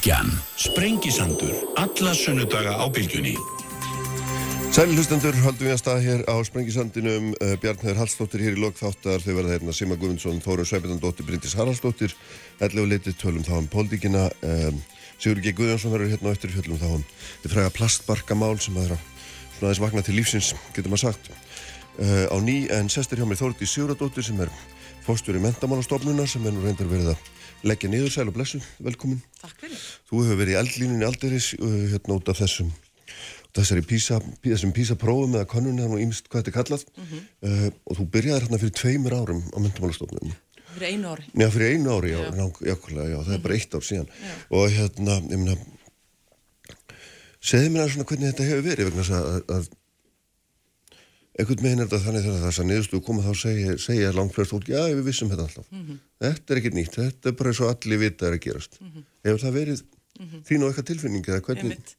Bilgjan, Sprengisandur, alla sunnudaga á Bilgjunni. Sæli hlustendur, haldum við að staða hér á Sprengisandinum. Uh, Bjarnheður Hallstóttir hér í lokþáttar. Þau verða hérna Sima Guðmundsson, Þórun Sveipendandóttir, Bryndis Haraldsdóttir. Ellu og litið tölum þá um póldíkina. Um, Sigur G. Guðjónsson verður hérna á eftir fjöldum þá um þið fræga plastbarkamál sem að þeirra svona aðeins vakna til lífsins, getur maður sagt. Uh, á ný en sestir hjá mér Þórti Sigurðardóttir sem er fórstur í mentamálastofnuna sem er nú reyndar verið að leggja niður sæl og blessu. Velkomin. Takk fyrir. Þú hefur verið í eldlínunni aldeiris uh, hérna út af þessum þessari písa, þessum písaprófum eða konunni, þannig að ímst hvað þetta er kallað mm -hmm. uh, og þú byrjaði hérna fyrir tveimur árum á myndumálastofnunum. Fyrir einu ári. Já, fyrir einu ári, já, já. Ná, já, já það er bara eitt ár síðan og hérna, ég meina segði mér að svona hvernig þetta hefur verið vegna að, að einhvern meginn er þetta þannig þegar þess að niðurstuðu koma þá segja, segja langt flest fólk, já, við vissum þetta alltaf mm -hmm. þetta er ekkert nýtt, þetta er bara eins og allir vita er að gerast. Mm -hmm. Hefur það verið mhm. þín og eitthvað tilfinning eða hvernig?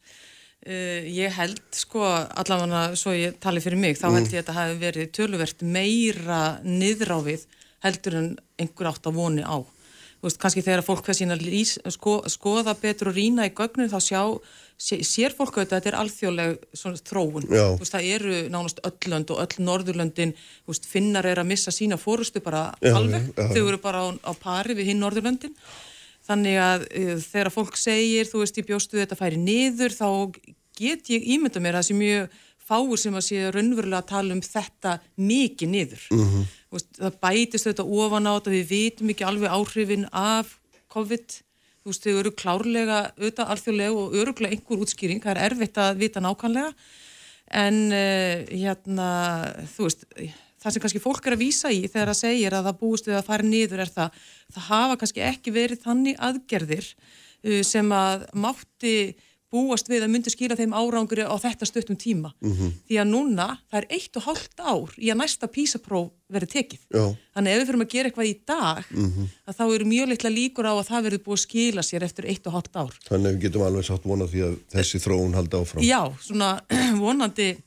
Uh, ég held sko allavega svo ég tali fyrir mig þá held mm. ég að þetta hafi verið töluvert meira niðráfið heldur en einhver átt að voni á þú veist kannski þegar fólk hvað sína lís, sko, skoða betur og rína í gögnum þá sjá, sér fólk að þetta er alþjóðleg svona, þróun. Veist, það eru nánast öllönd og öll Norðurlöndin veist, finnar er að missa sína fórustu bara já, alveg, já, þau eru bara á, á pari við hinn Norðurlöndin. Þannig að uh, þegar fólk segir, þú veist, ég bjóstu þetta færi niður, þá get ég ímynda mér að það sé mjög fáur sem að sé raunverulega að tala um þetta mikið niður. Mm -hmm. veist, það bætist þetta ofan á þetta, við vitum ekki alveg áhrifin af COVID, þú veist, þau eru klárlega auðvitað alþjóðlega og öruglega einhver útskýring, það er erfitt að vita nákvæmlega, en uh, hérna, þú veist, það sem kannski fólk er að výsa í þegar það segir að það búist við að fara niður er það, það hafa kannski ekki verið þannig aðgerðir uh, sem að mátti búast við að myndi skila þeim árangri á þetta stöttum tíma. Mm -hmm. Því að núna það er eitt og hálft ár í að næsta písapróf verið tekið. Já. Þannig ef við fyrir að gera eitthvað í dag mm -hmm. að þá eru mjög litla líkur á að það verið búið að skila sér eftir eitt og hálft ár. Þannig við getum alveg sátt vonað því að þessi þróun haldi áfram. Já, svona vonandi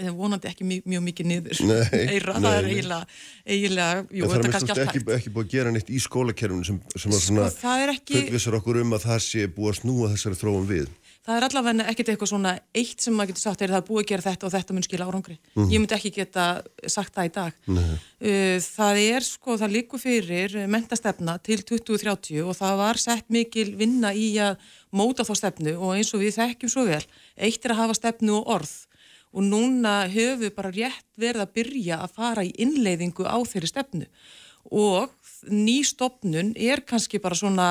Eh, vonandi ekki mjög, mjög mikið niður. Eira, það er eiginlega, eiginlega jú, það er mest ekki, ekki búið að gera neitt í skólakerfunu sem, sem að svona sko, ekki... fullvisar okkur um að það sé búið að snúa þessari þróum við. Það er allavega ekkert eitthvað svona eitt sem maður getur sagt er það búið að gera þetta og þetta mun skila árangri. Mm -hmm. ég myndi ekki geta sagt það í dag. Nei. Uh, það er sko, það líku fyrir mentastefna til 2030 og það var sett mikil vinna í að móta þá stefnu og eins og við þekkjum svo vel eitt er að hafa stefnu og orð og núna höfum við bara rétt verið að byrja að fara í innleiðingu á þeirri stefnu og nýstofnun er kannski bara svona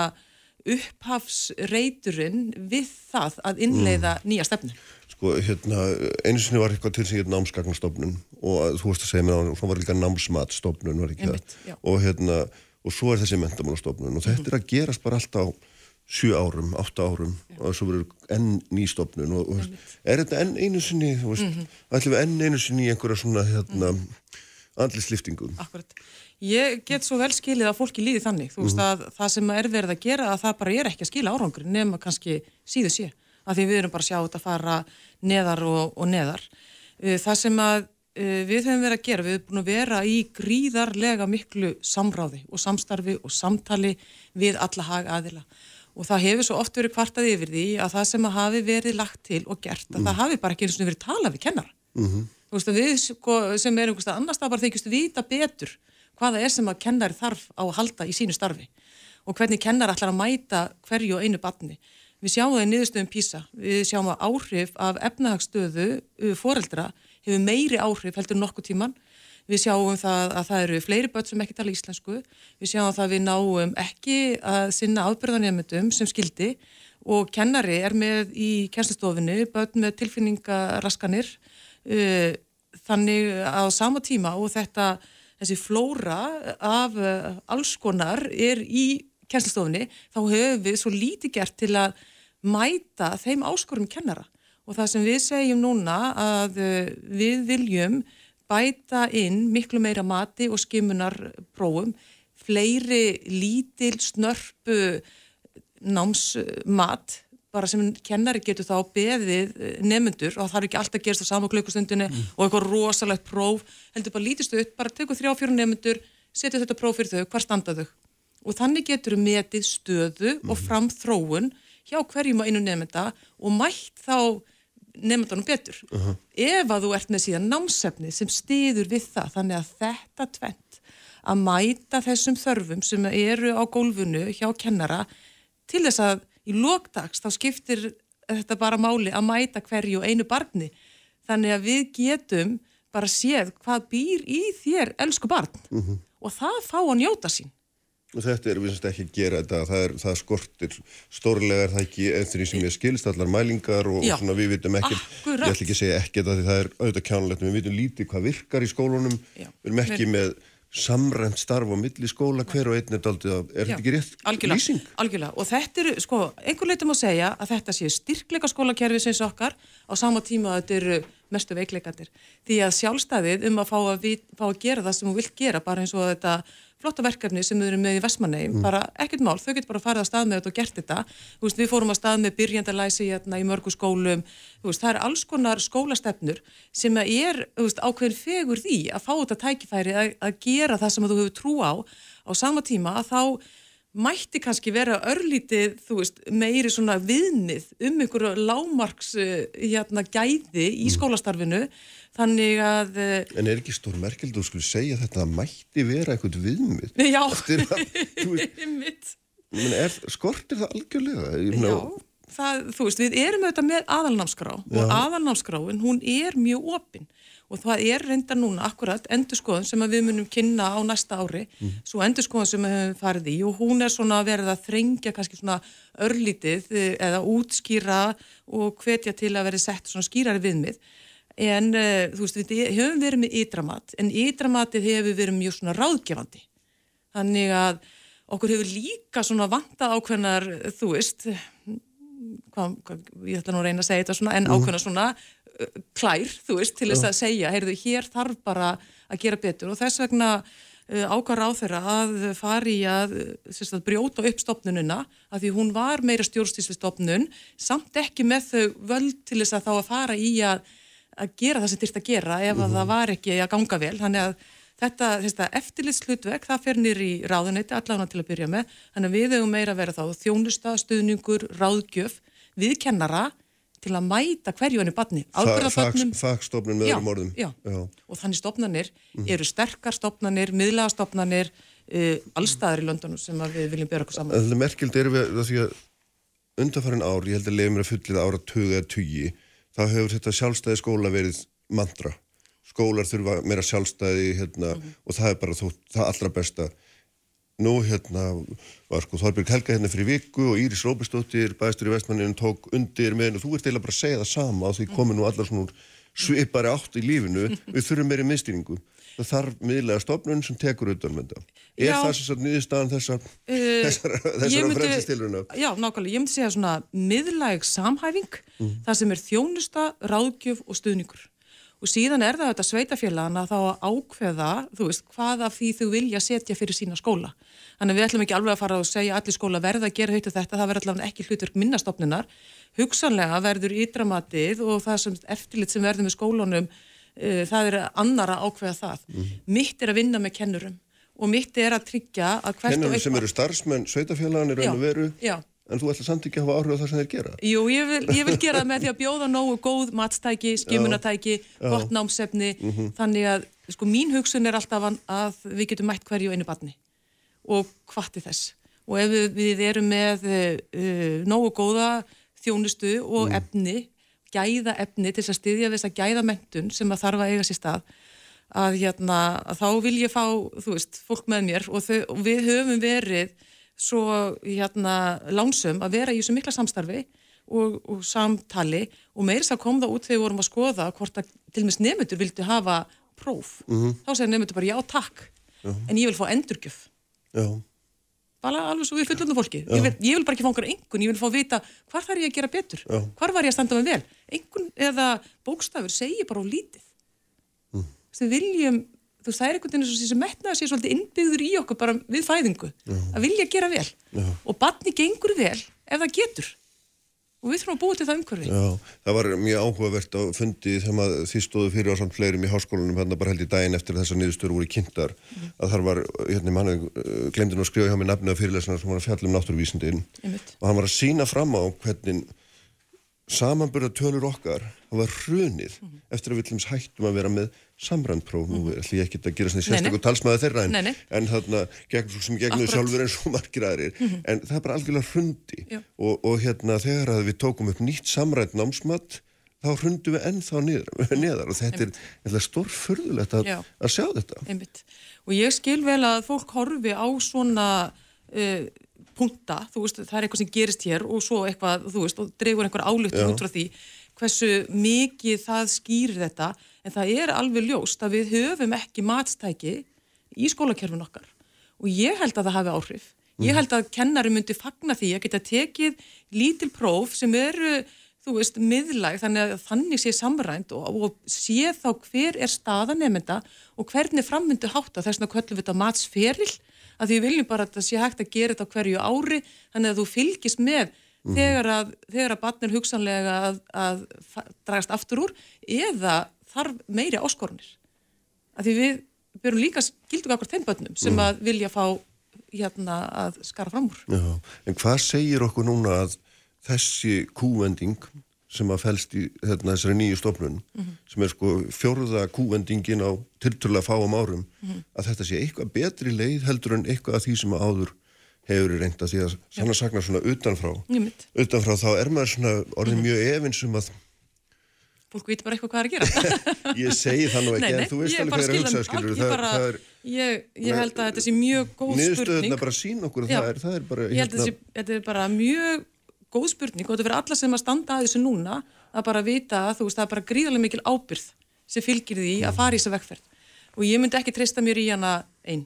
upphafsreiturinn við það að innleiða mm. nýja stefnu. Sko, hérna, einu sinni var eitthvað til sig hérna námsgagnastofnun og þú veist að segja mér á hann, svo var líka námsmatstofnun, var ekki Einmitt, það? Og hérna, og svo er þessi mentamálastofnun og þetta mm. er að gerast bara alltaf sjö árum, átta árum Já. og svo verður enn nýstofnun og, og er þetta enn einu sinni þú veist, mm -hmm. ætlum við enn einu sinni í einhverja svona hérna, mm -hmm. andlisliftingu Akkurat, ég get svo vel skilið að fólki líði þannig, þú veist mm -hmm. að það sem er verið að gera að það bara er ekki að skila árangur nema kannski síðu sé að því við erum bara að sjá þetta fara neðar og, og neðar uh, það sem að uh, við höfum verið að gera, við höfum búin að vera í gríðarlega miklu samráði og samstarfi og samtali við alla hagaðila og það hefur svo oft verið kvartað yfir því að það sem að hafi verið lagt til og gert að mm. það hafi bara ekki eins og verið talað við kennar mm -hmm. þú veist að við sko, sem erum einhverstað annar stað bara þykist vita betur hvaða er sem að kennari þarf á að halda í sínu starfi og hvernig kennar ætlar að mæta hverju og einu batni við sjáum það í niðurstöðum PISA við sjáum að áhrif af efnahagsstöðu foreldra hefur meiri áhrif heldur nokkuð tíman Við sjáum það að það eru fleiri börn sem ekki tala íslensku. Við sjáum það að við náum ekki að sinna ábyrðanemyndum sem skildi og kennari er með í kennslistofinu, börn með tilfinningaraskanir. Uh, þannig á sama tíma og þetta, þessi flóra af uh, alls konar er í kennslistofinu, þá höfum við svo lítið gert til að mæta þeim áskorum kennara. Og það sem við segjum núna að uh, við viljum bæta inn miklu meira mati og skimunarprófum, fleiri lítil snörpu námsmat bara sem kennari getur þá beðið nefnundur og það er ekki alltaf gerst á sama klukkustundinu mm. og eitthvað rosalegt próf heldur bara lítistu upp, bara tegur þrjá fjóru nefnundur setja þetta próf fyrir þau, hvar standa þau og þannig getur við metið stöðu mm. og framþróun hjá hverjum og einu nefnda og mætt þá nefndanum betur. Ef að þú ert með síðan námsefni sem stiður við það, þannig að þetta tvent að mæta þessum þörfum sem eru á gólfinu hjá kennara til þess að í lókdags þá skiptir þetta bara máli að mæta hverju einu barni. Þannig að við getum bara séð hvað býr í þér elsku barn og það fá að njóta sín. Og þetta er við semst ekki að gera þetta, það, er, það skortir stórlega er það ekki eftir því sem ég skilst allar mælingar og, og svona við vitum ekki, Akkurat. ég ætla ekki að segja ekki þetta því það er auðvitað kjánulegt, við vitum lítið hvað virkar í skólunum, Já. við erum ekki með samrænt starf á milli skóla, hver og einn er daldið að, er þetta ekki rétt algjörlega, lýsing? Algjörlega, og þetta er, sko, einhver leitum að segja að þetta séu styrkleika skólakerfi sem okkar á sama tíma að þetta eru mestu veikleikandir. Því að sjálfstæðið um að fá að, fá að gera það sem þú vilt gera, bara eins og þetta flotta verkefni sem við erum með í Vestmanneim, bara ekkert mál, þau getur bara farið að stað með þetta og gert þetta. Veist, við fórum að stað með byrjandalæsi hérna í mörgu skólum, veist, það er alls konar skólastefnur sem er, veist, ákveðin fegur því að fá þetta tækifæri að, að gera það sem þú hefur trú á á sama tíma að þá mætti kannski vera örlítið, þú veist, meiri svona viðnið um einhverju lámarks uh, hérna gæði í skólastarfinu. Þannig að uh, En er ekki stór merkeld og skulle segja þetta að mætti vera eitthvað viðmið? já, að, þú er, skortir það algjörlega? Ég meina, Já, það, þú veist, við erum auðvitað með aðalnámskrá og aðalnámskráin, hún er mjög opin og það er reynda núna akkurat endurskoðun sem við munum kynna á næsta ári, svo endurskoðun sem við höfum farið í og hún er svona verið að þrengja kannski svona örlítið eh, eða útskýra og hvetja til að verið sett svona skýrari viðmið. En uh, þú veist, við höfum verið með ytramat en ytramatið hefur verið mjög svona ráðgefandi. Þannig að okkur hefur líka svona vantað ákveðnar, þú veist, hvað, hvað, ég ætla nú að reyna að segja þetta svona, en ákveðnar svona klær, þú veist, til þess að segja, heyrðu, hér þarf bara að gera betur. Og þess vegna uh, ákvar á þeirra að fari að, sérst, að brjóta upp stopnununa, að því hún var meira stjórnstísli stopnun, samt ekki með þau völd til þess að þá að fara í að, að gera það sem þyrst að gera ef að það var ekki að ganga vel, þannig að Þetta, þetta eftirlitslutverk, það fer nýr í ráðuneyti allavega til að byrja með, þannig að við hefum meira að vera þá þjónusta, stuðningur, ráðgjöf, við kennara til að mæta hverju henni badni, ábyrðafögnum. Fagstofnun með öðrum orðum. Já, og þannig stopnarnir eru sterkar stopnarnir, miðlaga stopnarnir, uh, allstaðar í Londonu sem við viljum bera okkur saman. Það er merkild er við að undanfærin ár, ég held að leiðum mér að fullið ára tuga eða tugi, þá hefur þetta sjálfstæði skóla verið mantra. Skólar þurfa meira sjálfstæði hérna, og það er bara þó, það allra besta. Nú hérna var sko Þorbjörg Helga hérna fyrir viku og Íris Róbistóttir, bæðstur í vestmanninu, tók undir með henni og þú ert eiginlega bara að segja það sama því komið nú allar svona svipari átt í lífinu, við þurfum meiri miðstýringu. Það þarf miðlega stofnun sem tekur með þetta. Er Já. það sem sagt niðurstaðan þessa, þessara, ég þessara myndi- frelsistilruna? Já, nákvæmlega, ég myndi segja svona miðlæg samhæfing, það sem er þjónusta, ráðgjöf og stuðningur. Og síðan er það þetta sveitafélagana þá að ákveða, þú veist, hvað af því þú vilja setja fyrir sína skóla. Þannig að við ætlum ekki alveg að fara og segja allir skóla verða að gera heitu þetta, það verður allavega ekki hlutverk minnastofnunar. Hugsanlega verður ídramatið og það sem eftirlit sem verður með skólunum, uh, það er annara ákveða það. Mitt er að vinna með kennurum og mitt er að tryggja að hvert og Kennarum sem eitthvað- eru starfsmenn sveitafélagan er raun og Já, veru, já. En þú ætlar samt ekki að hafa áhrif á það sem þeir gera. Jú, ég vil, ég vil gera það með því að bjóða nógu góð matstæki, skimunatæki, gott námsefni, þannig að sko mín hugsun er alltaf að- við getum mætt hverju einu barni og hvati þess. Og ef við, við erum með uh, nógu góða þjónustu og efni, gæða efni til þess að styðja þess að gæða mentun sem að þarf að eiga sér stað, að, hérna, að þá vil ég fá, þú veist, fólk með mér og, þau, og við höfum verið svo hérna lánsum að vera í þessu mikla samstarfi og, og samtali og meirins að kom það út þegar við vorum að skoða hvort að til og meins nefndur vildi hafa próf. Þá segir nefndur bara já takk, en ég vil fá endurgjöf. Já, Bara alveg svo við fullunum fólki. Ég vil, ég vil bara ekki fá einhver engun, ég vil fá vita hvar þarf ég að gera betur, Já. hvar var ég að standa mig vel. Engun eða bókstafur segir bara á lítið. Mm. Við viljum, þú það er einhvern veginn og þessi metnaður sé svolítið innbyggður í okkur bara við fæðingu, að vilja gera vel. Já. Og barni gengur vel ef það getur. og við þurfum að búa til það umhverfi. Já, það var mjög áhugavert á fundi þegar þið stóðu fyrir á samt fleirum í háskólanum hérna bara held í daginn eftir þessar niðurstöru voru kynntar mm. að þar var, hérna manni glemdi nú að skrifa hjá mig nafni af fyrirlesnar sem var að fjalla um náttúruvísindin og hann var að sína fram á hvernig samanbyrða tölur okkar var hrunið mm eftir að við hættum að vera með samrandpróf mm -hmm. nú ætlum ég ekki að gera svona sérstaklega talsmaði þeirra en, nei, nei. en þarna gegn sem gegnuðu sjálfur eins og margir aðrir. Mm -hmm. en það er bara algjörlega hrundi. Og, og hérna þegar að við tókum upp nýtt samrænt námsmatt þá hrundum við ennþá niður og þetta Einmitt. er stórfurðulegt að, að sjá þetta. Einmitt. og ég skil vel að fólk horfi á svona uh, punta, þú veist, það er eitthvað sem gerist hér og svo eitthvað, þú veist, og dregur einhver álutun út frá því, hversu mikið það skýrir þetta, en það er alveg ljóst að við höfum ekki matstæki í skólakerfin okkar og ég held að það hafi áhrif. Ég held að kennari myndi fagna því að geta tekið lítil próf sem eru, þú veist, miðlæg, þannig að þannig sé samrænt og, og sé þá hver er staða nefnda og hvernig frammyndu hátta þess að kvöllum við þetta matsferil að því við viljum bara að það sé hægt að gera þetta hverju ári þannig að þú fylgist með mm. þegar að, að barnir hugsanlega að, að dragast aftur úr eða þarf meiri áskorunir að því við byrjum líka gildum okkur þeim börnum sem mm. að vilja fá hérna að skara fram úr Já, En hvað segir okkur núna að þessi kúvending sem að fælst í hérna, þessari nýju stofnun mm -hmm. sem er sko fjórða kúvendingin á tilturlega fáum árum mm -hmm. að þetta sé eitthvað betri leið heldur en eitthvað af því sem að áður hefur í reynda því að þannig að sagna svona utanfrá utanfrá þá er maður svona orðið mm -hmm. mjög efinsum að fólk viti bara eitthvað hvað er að gera. Ég segi það nú ekki nei, nei, en þú veist alveg hvað er að hugsa skilur, það, bara, það er, ég, ég held að þetta sé mjög góð spurning. niðurstöðuna bara sín okkur það er, það er bara, ég held að hérna, þetta er bara mjög góð spurning og þetta fyrir alla sem að standa að þessu núna að bara vita að þú veist það er bara gríðarlega mikil ábyrð sem fylgir því að fara í þessa vekkferð og ég myndi ekki treysta mér í hana einn.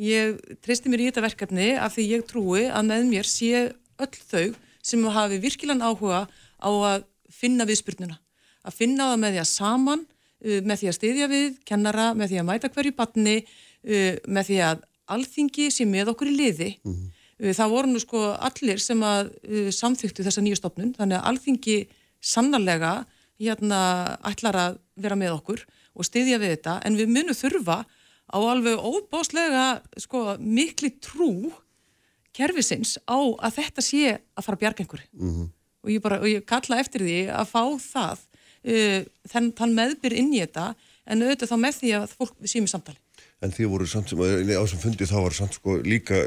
Ég treysti mér í þetta verkefni af því ég trúi að með mér sé öll þau sem hafi virkilegan áhuga á að finna viðspurnuna. Að finna það með því að saman, uh, með því að styðja við, kennara, með því að mæta hverju batni, uh, með því að alþingi sé með okkur í liði. Mm -hmm það voru nú sko allir sem að uh, samþyktu þessa nýju stopnun þannig að alþingi sannarlega hérna ætlar að vera með okkur og styðja við þetta en við munum þurfa á alveg óbáslega sko mikli trú kervisins á að þetta sé að fara að bjarga einhverju mm -hmm. og, ég bara, og ég kalla eftir því að fá það uh, þann, þann meðbyr inn í þetta en auðvitað þá með því að fólk séum í samtali. En því voru samt sem að á sem fundi þá var samt sko líka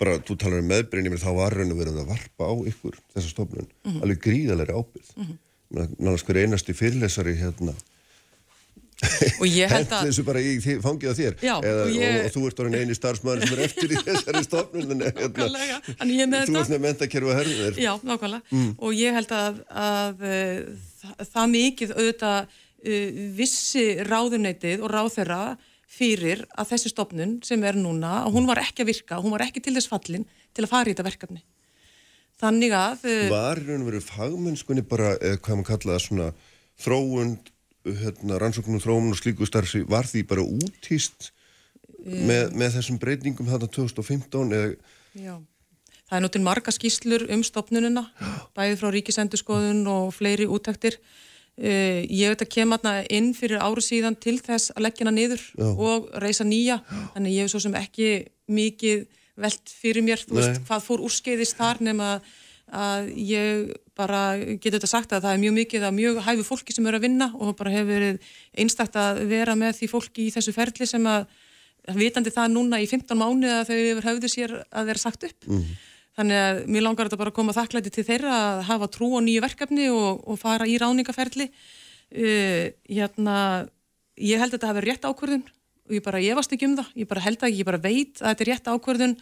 bara, þú talar um meðbreyni, þá var raun og verið að varpa á ykkur þessa stofnun, mm -hmm. alveg gríðalegri ábyrð. Mm -hmm. Náttúrulega hver einasti fyrirlesari hérna og ég held að þessu bara í fangið á þér Já, Eða, og, ég... og, og þú ert orðin eini starfsmæður sem er eftir í þessari stofnun hérna, þú ert með mentakerfu að hörðu þér Já, nákvæmlega, mm. og ég held að, að, að það, mikið auðvitað uh, vissi ráðuneytið og ráðherra fyrir að þessi stopnun sem er núna, hún var ekki að virka, hún var ekki til þess fallin til að fara í þetta verkefni. Þannig að... Uh, var raun og verið fagmennskunni bara, eða hvað maður kallaða svona þróund, hérna, rannsóknum þróun og slíku starfsi, var því bara útýst um, með, með þessum breytingum þarna 2015 eða... Já, það er nú til marga skýslur um stopnununa, bæði frá ríkisendurskoðun og fleiri útæktir Uh, ég veit að kemur inn fyrir áru síðan til þess að leggja hana niður Já. og reysa nýja, Já. þannig ég hef svo sem ekki mikið veld fyrir mér, þú Nei. veist, hvað fór úrskeiðist þar nema að ég bara getur þetta sagt að það er mjög mikið að mjög hæfu fólki sem eru að vinna og bara hefur verið einstakta að vera með því fólki í þessu ferli sem að vitandi það núna í 15 mánu að þau hefur höfðu sér að vera sagt upp mm. Þannig að mér langar þetta bara að koma þakklæti til þeirra að hafa trú á nýju verkefni og, og fara í ráningaferli. Uh, hérna, ég held að þetta hafi rétt ákvörðun og ég bara efast ekki um það. Ég bara held að ég bara veit að þetta er rétt ákvörðun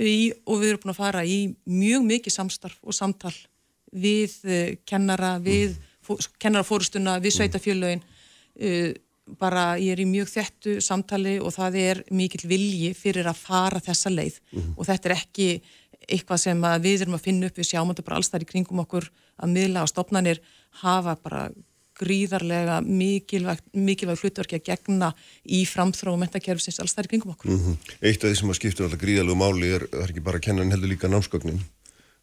í, og við erum búin að fara í mjög mikið samstarf og samtal við uh, kennara, við mm. kennarafórustuna, við sveitafjölaugin. Uh, bara ég er í mjög þettu samtali og það er mikill vilji fyrir að fara þessa leið mm. og þetta er ekki eitthvað sem við erum að finna upp við sjáum þetta bara alls þar í kringum okkur að miðla og stopnarnir hafa bara gríðarlega mikilvægt, mikilvægt hlutverki að gegna í framþróu mentakerfisins alls þar í kringum okkur. Mm -hmm. Eitt af því sem að skiptur alltaf gríðalegu máli er, það er ekki bara að kenna en heldur líka námsgögnin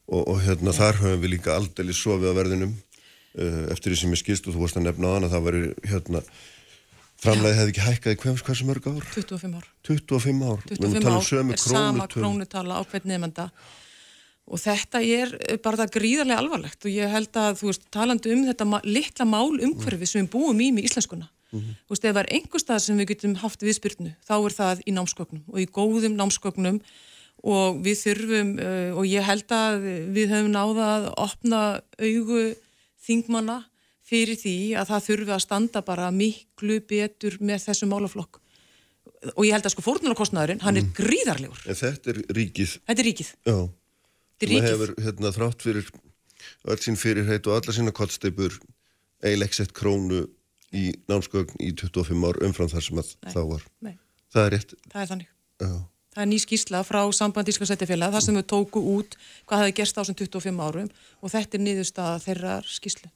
og, og hérna þar höfum við líka aldrei sofið á verðinum uh, eftir því sem ég skilst og þú varst að nefna á hana það var hérna framlega hefði ekki hækkað í hvers, hversu mörg ár? 25 ár. 25 ár, 25 um ár er sama krónutala á hvern nefnda og þetta er bara það gríðarlega alvarlegt. Og ég held að þú veist talandi um þetta litla mál umhverfi sem við búum í með íslenskunna mm -hmm. þú veist ef það er einhver stað sem við getum haft viðspyrnu þá er það í námsköknum og í góðum námsköknum og við þurfum uh, og ég held að við höfum náða að opna augu þingmanna fyrir því að það þurfi að standa bara miklu betur með þessum málaflokk og ég held að sko fórnunarkostnaðurinn, hann er mm. gríðarlegur. En þetta er ríkið. Þetta er ríkið. Já. Er. Það hefur hérna, þrátt fyrir öll sín fyrirheit og alla sína kottsteipur eilegsett krónu í námsgögn í 25 ár umfram þar sem að Nei. þá var. Nei. Það er rétt. Það er þannig. Já. Það er ný skísla frá sambandíska setjafélag þar sem við tóku út hvað hefði gerst á þessum 25 árum og þetta er niðurstaða þeirra skíslu.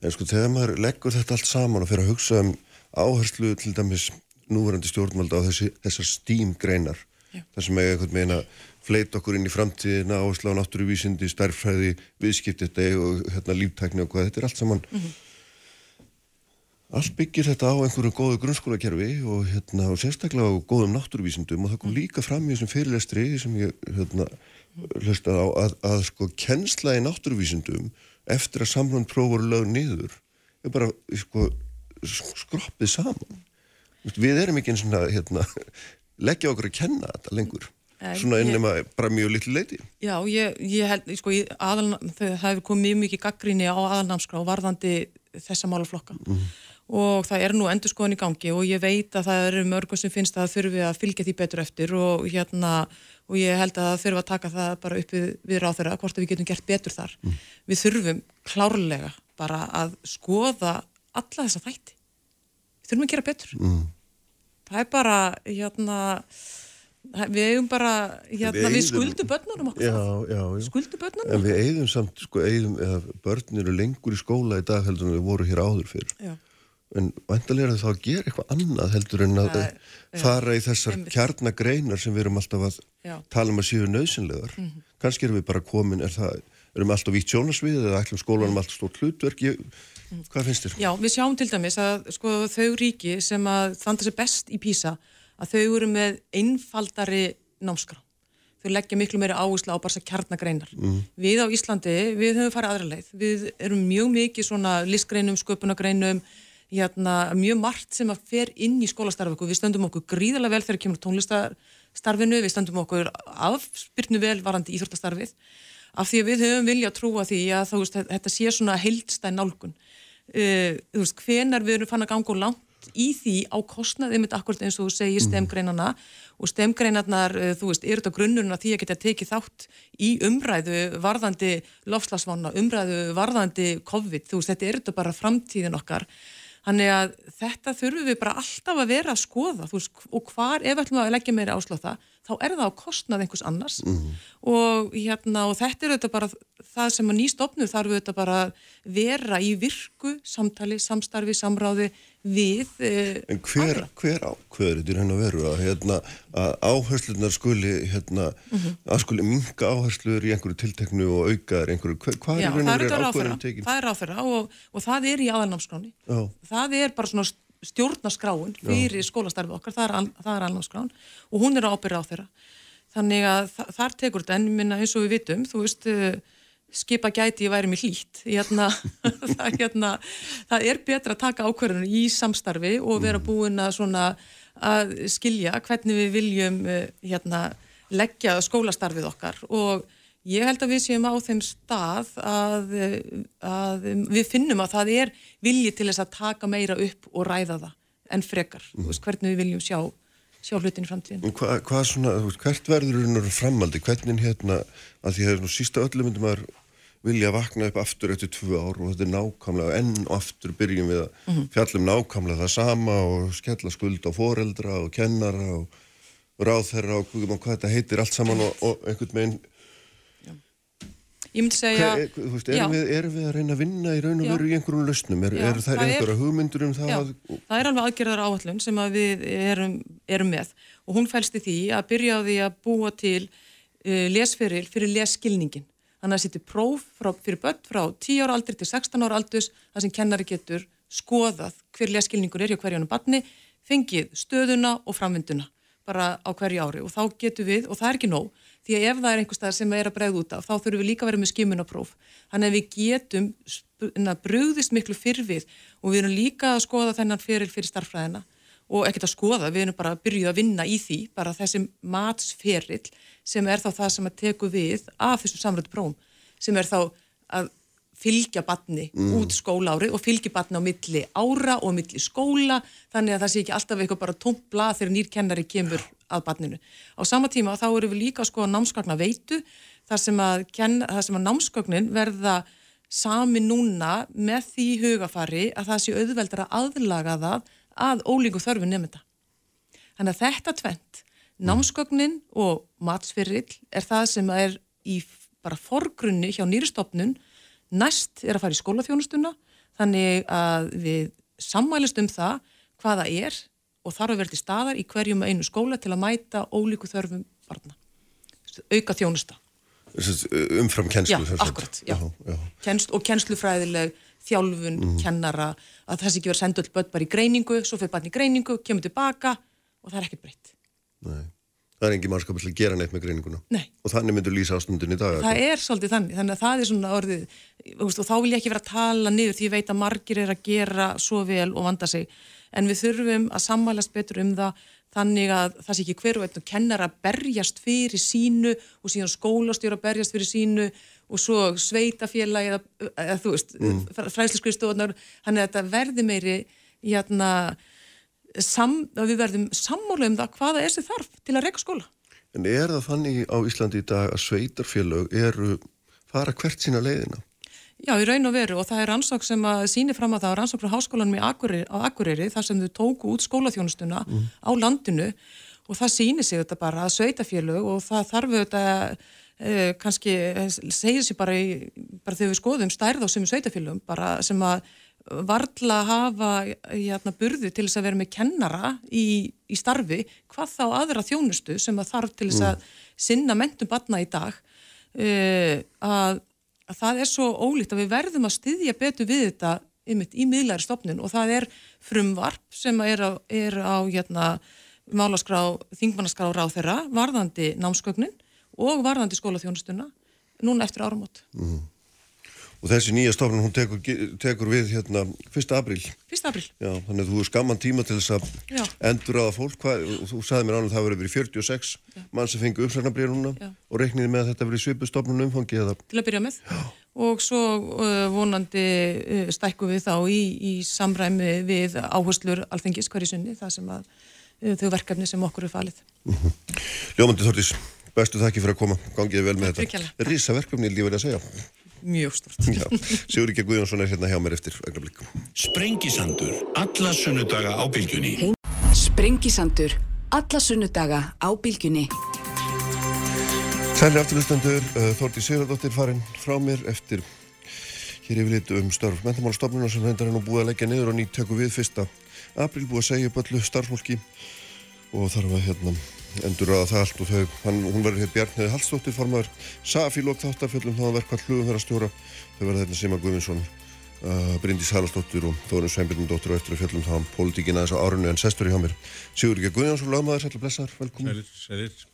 En sko þegar maður leggur þetta allt saman og fyrir að hugsa um áherslu til dæmis núverandi stjórnvalda á þessi, þessar stím-greinar þar sem eiga eitthvað meina fleit okkur inn í framtíðina, áherslu á náttúruvísindi, starffræði, viðskiptið og hérna, líftækni og hvað, þetta er allt saman. Mm -hmm Allt byggir þetta á einhverju góðu grunnskólakerfi og, hérna, og sérstaklega á góðum náttúruvísindum og það kom líka fram í þessum fyrirlestri sem ég hérna, hlustaði á að, að sko kennsla í náttúruvísindum eftir að samlun prófur lög niður er bara sko, skroppið saman. Við erum ekki eins og hérna, leggja okkur að kenna þetta lengur. Svona ennum að bara mjög litlu leiti. Já, ég, ég held, sko, aðal, það hefur komið mjög mikið gaggríni á aðalnámskrá varðandi þessa málaflokka. Mm og það er nú endur skoðan í gangi og ég veit að það eru mörgum sem finnst að það þurfi að fylgja því betur eftir og, hérna, og ég held að það þurfi að taka það bara upp við, við ráþurra hvort við getum gert betur þar. Mm. Við þurfum klárlega bara að skoða alla þessa þætti. Við þurfum að gera betur. Mm. Það er bara, hérna, við eigum bara, hérna, við, við skuldum börnunum okkur. Já, já, já. Skuldum börnunum. En við eigum samt, sko, eigum, eða börn eru lengur í skóla í dag heldur en við vorum hér áður fyrir. Já en vantilega er það þá að gera eitthvað annað heldur en að Æ, fara í þessar kjarnagreinar sem við erum alltaf að já. tala um að séu nöðsynlegar mm -hmm. kannski erum við bara komin er það, erum við alltaf vítt sjónasvið eða ætlum skólanum alltaf stórt hlutverk ég, mm. hvað finnst þér? Já, við sjáum til dæmis að sko, þau ríki sem að þanda sér best í PISA að þau eru með einfaldari námskrá þau leggja miklu meiri áherslu á bara þessar kjarnagreinar mm. við á Íslandi, við höfum farið aðra leið við hérna, mjög margt sem að fer inn í skólastarfi við stöndum okkur gríðarlega vel þegar kemur tónlistastarfinu, við stöndum okkur afspyrnu vel varandi íþróttastarfið. Af því að við höfum vilja að trúa því að veist, þetta sé svona heildstæn nálgun. Uh, þú veist, hvenar við erum fann að ganga og langt í því á kostnaði mitt akkurat eins og þú segir mhm. stemgreinana og stemgreinarnar, uh, þú veist, eru þetta grunnurinn að því að geta tekið þátt í umræðu varðandi lofslagsvána, umræðu varðandi COVID, þú veist, þetta er þetta bara framtíðin okkar Þannig að þetta þurfum við bara alltaf að vera að skoða veist, og hvar ef við ætlum að leggja meira áslá það þá er það á kostnað einhvers annars mm -hmm. og, hérna, og þetta er þetta bara það sem að nýstofnu þarf þetta bara vera í virku samtali, samstarfi, samráði við eh, En hver, hver ákveður þetta er henn að veru? Að, hérna, að áherslunar skuli hérna, mm -hmm. að skuli minga áherslur í einhverju tilteknu og aukaður einhverju, hver, hvað er henn að vera ákveður tekin? Það er áfæra og, og það er í aðalnámskráni það er bara svona stjórnaskráin fyrir skólastarfið okkar, það er, er alnámskráin og hún er ábyrða á þeirra þannig að þar tekur þetta en minna eins og við vitum, þú veist uh, skipa gæti ég væri mér hlýtt hérna, það, hérna, það er betra að taka ákverðinu í samstarfi og vera mm. búin að, svona, að skilja hvernig við viljum uh, hérna, leggja skólastarfið okkar og Ég held að við séum á þeim stað að, að við finnum að það er vilji til þess að taka meira upp og ræða það en frekar, mm. hvernig við viljum sjá, sjá hlutin í framtíðin. Hva, hvað svona, hvert verður það framaldi, hvernig hérna, að því að sísta öllum myndum að vilja vakna upp aftur eftir tvö ár og þetta er nákvæmlega, enn og aftur byrjum við að -hmm. fjallum nákvæmlega það sama og skella skuld á foreldra og kennara og ráðherra og hvað þetta heitir allt saman og, og einhvern veginn Ég myndi segja... Hver, er, veist, erum, við, erum við að reyna að vinna í raun og veru í einhverjum lausnum? Er, er það einhverja hugmyndur um það? Já, að... það er alveg aðgerðar áallun sem að við erum, erum með og hún fælst í því að byrja á því að búa til uh, lesferil fyrir lesskilningin. Þannig að sittir próf frá, fyrir börn frá 10 ára aldri til 16 ára aldus þar sem kennari getur skoðað hver leskilningur er hjá hverjónum barni, fengið stöðuna og framvinduna bara á hverju ári og þá getur við, og það er ekki nóg, því að ef það er einhverstað sem er að bregða út af, þá þurfum við líka að vera með skimunapróf. Þannig að við getum brugðist miklu fyrr við og við erum líka að skoða þennan fyrir fyrir starfræðina og ekkert að skoða, við erum bara að byrja að vinna í því, bara þessi matsferill sem er þá það sem að teku við af þessum samröðu próm, sem er þá að fylgja batni mm. út skólaárið og fylgja batni á milli ára og milli skóla þannig að það sé ekki alltaf eitthvað bara tómt blað þegar nýrkennari kemur að batninu. Á sama tíma þá eru við líka að skoða námskagna veitu þar sem að, kenna, þar sem að námskagnin verða sami núna með því hugafari að það sé auðveldar að aðlaga það að ólíku þörfu nefnda. Þannig að þetta tvent, námskagnin og matsfyrill er það sem er í bara forgrunni hjá nýristofnun Næst er að fara í skólaþjónustuna þannig að við sammælist um það hvaða er og þarf að verða til staðar í hverjum einu skóla til að mæta ólíku þörfum barna. Auka þjónusta. Umfram kennslu. Já, akkurat. Já. Já. Kennsl, og kennslufræðileg þjálfun, mm. kennara, að sé ekki verið að senda öll börn bara í greiningu, svo fyrir barn í greiningu, kemur tilbaka og það er ekkert breytt. Nei það er engin mannskap að gera neitt með greininguna Nei. og þannig myndur lýsa ástundin í dag það er svolítið þannig, þannig að það er svona orðið og þá vil ég ekki vera að tala niður því ég veit að margir er að gera svo vel og vanda sig, en við þurfum að sammælast betur um það þannig að það sé ekki hverju veit og kennar að berjast fyrir sínu og síðan skólastjóra að berjast fyrir sínu og svo sveitafélag eða, eða þú veist, mm. fræðsliskristofnar þannig að þetta verði meiri jæna, sam, að við verðum sammála um það hvaða er þessi þarf til að reyka skóla. En er það þannig á Íslandi í dag að sveitarfélög eru fara hvert sína leiðina? Já, í raun og veru og það er rannsók sem að síni fram að það er rannsók frá háskólanum á Akureyri þar sem þau tóku út skólaþjónustuna mm. á landinu og það síni sig þetta bara að sveitarfélög og það þarf þetta eh, kannski segja sér bara, bara þegar við skoðum stærð á sem sveitarfélögum bara sem að varla hafa hérna, burði til þess að vera með kennara í, í starfi, hvað þá aðra þjónustu sem að þarf til þess að mm. sinna mentum batna í dag uh, að, að það er svo ólíkt að við verðum að styðja betur við þetta einmitt, í miðlæri stopnun og það er frumvarp sem er á, er á hérna, málaskrá, þingmannaskrá ráð þeirra, varðandi námskögnin og varðandi skólaþjónustuna núna eftir áramót. Mm og þessi nýja stofnun hún tekur, tekur við hérna 1. apríl 1. apríl Já, þannig að þú er skamman tíma til þess að Já. endur aða fólk Hva, þú sagði mér ánum að það verið verið 46 Já. mann sem fengi uppsagnabrið núna og reikniði með að þetta verið svipu stofnun umfangi eða... til að byrja með og svo uh, vonandi uh, stækku við þá í, í samræmi við áherslur alþengis hverju sunni það sem að uh, þau verkefni sem okkur er falið -hmm. Ljómandi Þortís, bestu þakki fyrir að koma gangiði vel með þetta Rísa verkefni, vil að segja mjög stort Sigur ekki Guðjónsson er hérna hjá mér eftir Sprengisandur, alla sunnudaga á bylgjunni. Sprengisandur, alla sunnudaga á bylgjunni. Sæli afturlustendur uh, Þórti Sigurðardóttir farin frá mér eftir hér yfir litu um störf mentamálstofnuna sem hendur henn og búið að leggja niður og nýtt tökku við fyrsta april búið að segja upp öllu starfsfólki og þarf að hérna endur að það allt og þau, hann, hún verður hér Bjarniði Hallstóttir formar Safílokk þáttarfjöldum þá að verka hlugum þeirra stjóra. Þau verður þetta Sima Guðvinsson uh, Bryndís Hallastóttir og Þórun Sveinbjörnundóttir og eftir að fjöldum þá um pólitíkina þess að árunni en sestur í hjá mér. Sigur ekki Guðjónsson, lagmaður, sætla blessar, velkomin Sælir, sælir.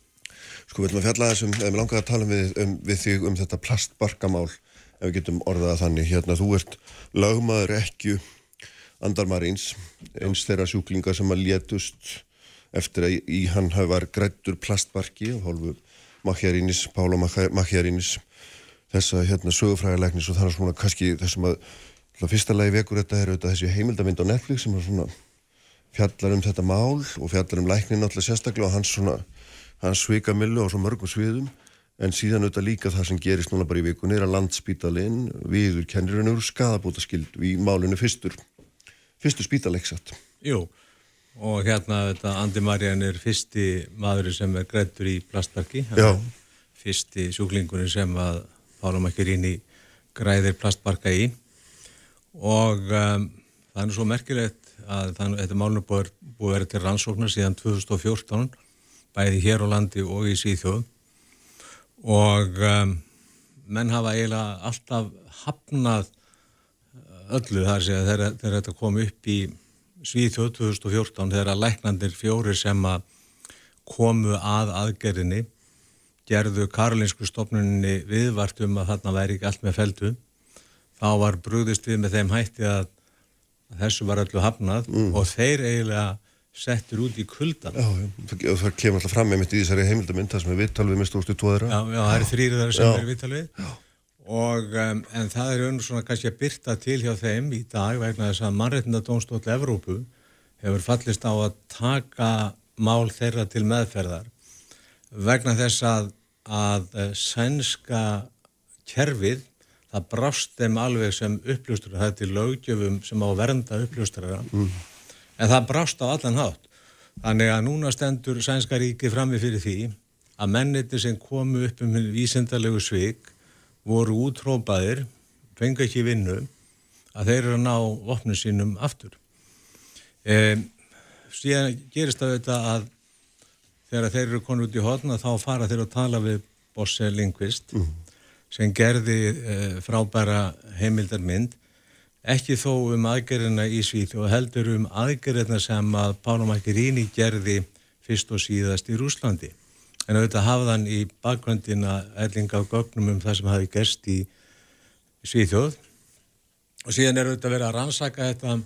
Sko við ætlum að fjalla þessum, eða við langaðum að tala við, um, við þig um þetta plastbarkamál ef við getum orðað þannig, hérna þú ert lagmaður ekki andarmarins eins þeirra sjúklinga sem að létust eftir að í hann var grættur plastbarki á hálfu Makjarínis, Pála Makjarínis þessa hérna sögufræðilegnis og þannig svona kannski þessum að fyrsta lagi vekur þetta er auðvitað þessi heimildamind á Netflix sem er svona fjallar um þetta mál og fjallar um læknin alltaf sérstaklega og hans svona hans svika millu á svo mörgum sviðum. En síðan auðvitað líka það sem gerist núna bara í vikunni er að landsspítalinn viður kennirinn eru skadabóta skild í málinu fyrstur fyrstur spítaleiksat Jú og hérna þetta Andi Marjan er fyrsti maður sem er grættur í plastbarki fyrsti sjúklingurinn sem að Pála Makkerini græðir plastbarka í. Og um, það er svo merkilegt að þannig, þetta málun búið að vera til rannsóknar síðan 2014 bæði hér á landi og í Svíþjóð. Og um, menn hafa eiginlega alltaf hafnað öllu þar sem þegar þetta kom upp í Svíþjóð 2014 þegar að læknandir fjóri sem að komu að aðgerðinni gerðu Karolinsku stofnunni viðvart um að þarna væri ekki allt með feldu þá var brúðist við með þeim hætti að þessu var öllu hafnað mm. og þeir eiginlega settur út í kuldan Já, já, það kemur alltaf fram með mitt í þessari heimildamind það sem er vittalvið með stúrstu tóðra Já, já, það er þrýrið þar sem já. er vittalvið og um, en það er unn svona kannski að byrta til hjá þeim í dag vegna þess að mannreitnda dónstóll Evrópu hefur fallist á að taka mál þeirra til meðferðar vegna þess að að uh, sænska kerfið það brást þeim alveg sem uppljóstur það er til lögjöfum sem á vernda uppljóstur mm en það brást á allan hátt. Þannig að núna stendur Sænska ríki frammi fyrir því að menniti sem komu upp um vísendalegu svik voru útrópaðir, fengi ekki vinnu, að þeir eru að ná vopnum sínum aftur. E, síðan gerist það þetta að þegar þeir eru konur út í hodna þá fara þeir að tala við Bosse Lindqvist mm. sem gerði e, frábæra heimildarmynd ekki þó um aðgerðina í Svíð og heldur um aðgerðina sem að Pála Makkiríni gerði fyrst og síðast í Rúslandi. En auðvitað hafðan í bakgröndina ellinga á gögnum um það sem hafi gerst í Svíðjóð og síðan er auðvitað verið að rannsaka þetta uh,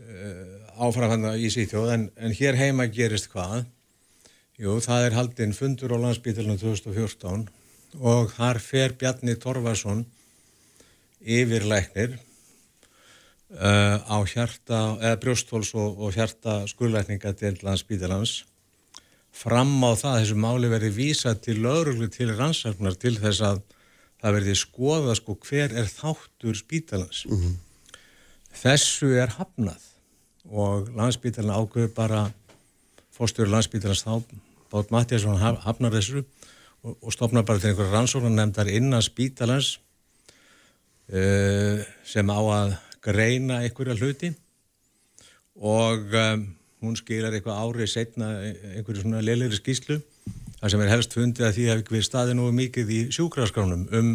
eh, áframfanna í Svíðjóð en, en hér heima gerist hvað? Jú, það er haldinn fundur á landsbítalunum 2014 og þar fer Bjarni Torfarsson yfirleiknir uh, á hjarta, eða brjóstfóls og, og hjarta skullækninga til landsbítalans fram á það þessu máli verði vísa til löguruglu til rannsarfnar til þess að það verði skoða sko hver er þáttur spítalans mm -hmm. þessu er hafnað og landsbítalan ágöðu bara fórstöru landsbítalans þá Bát Mattiasson hafnar þessu og, og stopnar bara til einhverja rannsóknar nefndar innan spítalans uh, sem á að greina einhverja hluti og um, hún skilar eitthvað árið setna einhverju svona leiligri skýslu þar sem er helst fundið að því að við staðið nú mikið í sjúkraskránum um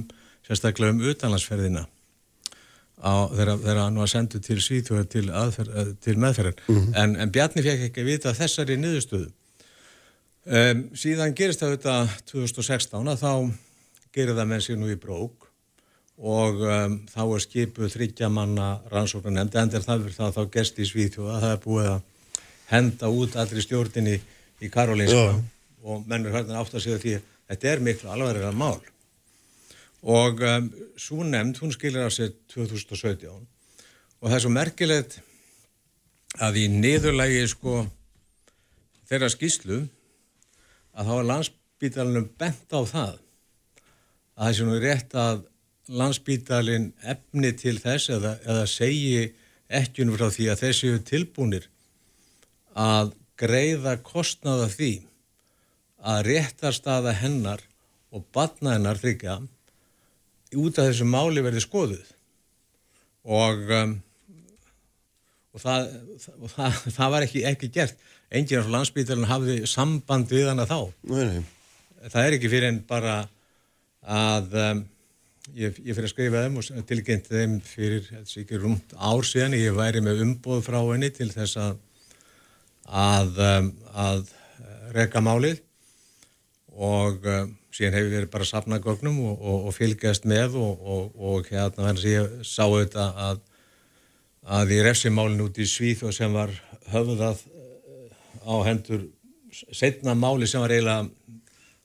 sérstaklega um utanlandsferðina þegar hann var senduð til Svíþjóða til, eh, til meðferðar. Mm -hmm. en, en Bjarni fekk ekki að vita þessari niðurstöðu. Um, síðan gerist það þetta 2016 að þá gerir það með sig nú í brók og um, þá er skipuð þryggjamanna rannsóknar nefnd, en það er það þá gerst í Svíþjóða, það er búið að henda út allri stjórnini í Karolinska og mennur hérna átt að segja því þetta er miklu alvarlega mál. Og um, svo nefnd, hún skilir á sér 2017 og það er svo merkilegt að í niðurlægi sko þeirra skýslu að þá er landsbítalunum bent á það að það sé nú rétt að landsbítalinn efni til þess eða, eða segi ekkjunum frá því að þessi eru tilbúinir að greiða kostnaða því að réttarstaða hennar og batna hennar þryggja út af þessu máli verði skoðuð. Og, um, og, það, og það, það var ekki, ekki gert. Enginn á landsbítalinn hafði samband við hana þá. Nei, nei. það er ekki fyrir en bara að um, Ég, ég fyrir að skrifa þeim og tilgjengt þeim fyrir, ekki rúmt ár síðan, ég væri með umboð frá henni til þess að að, um, að reka málið og um, síðan hefur við bara að sapna gögnum og, og, og fylgjast með og, og hérna að ég sá þetta að, að í refsimálinn út í Svíð og sem var höfðað á hendur setna máli sem var eiginlega,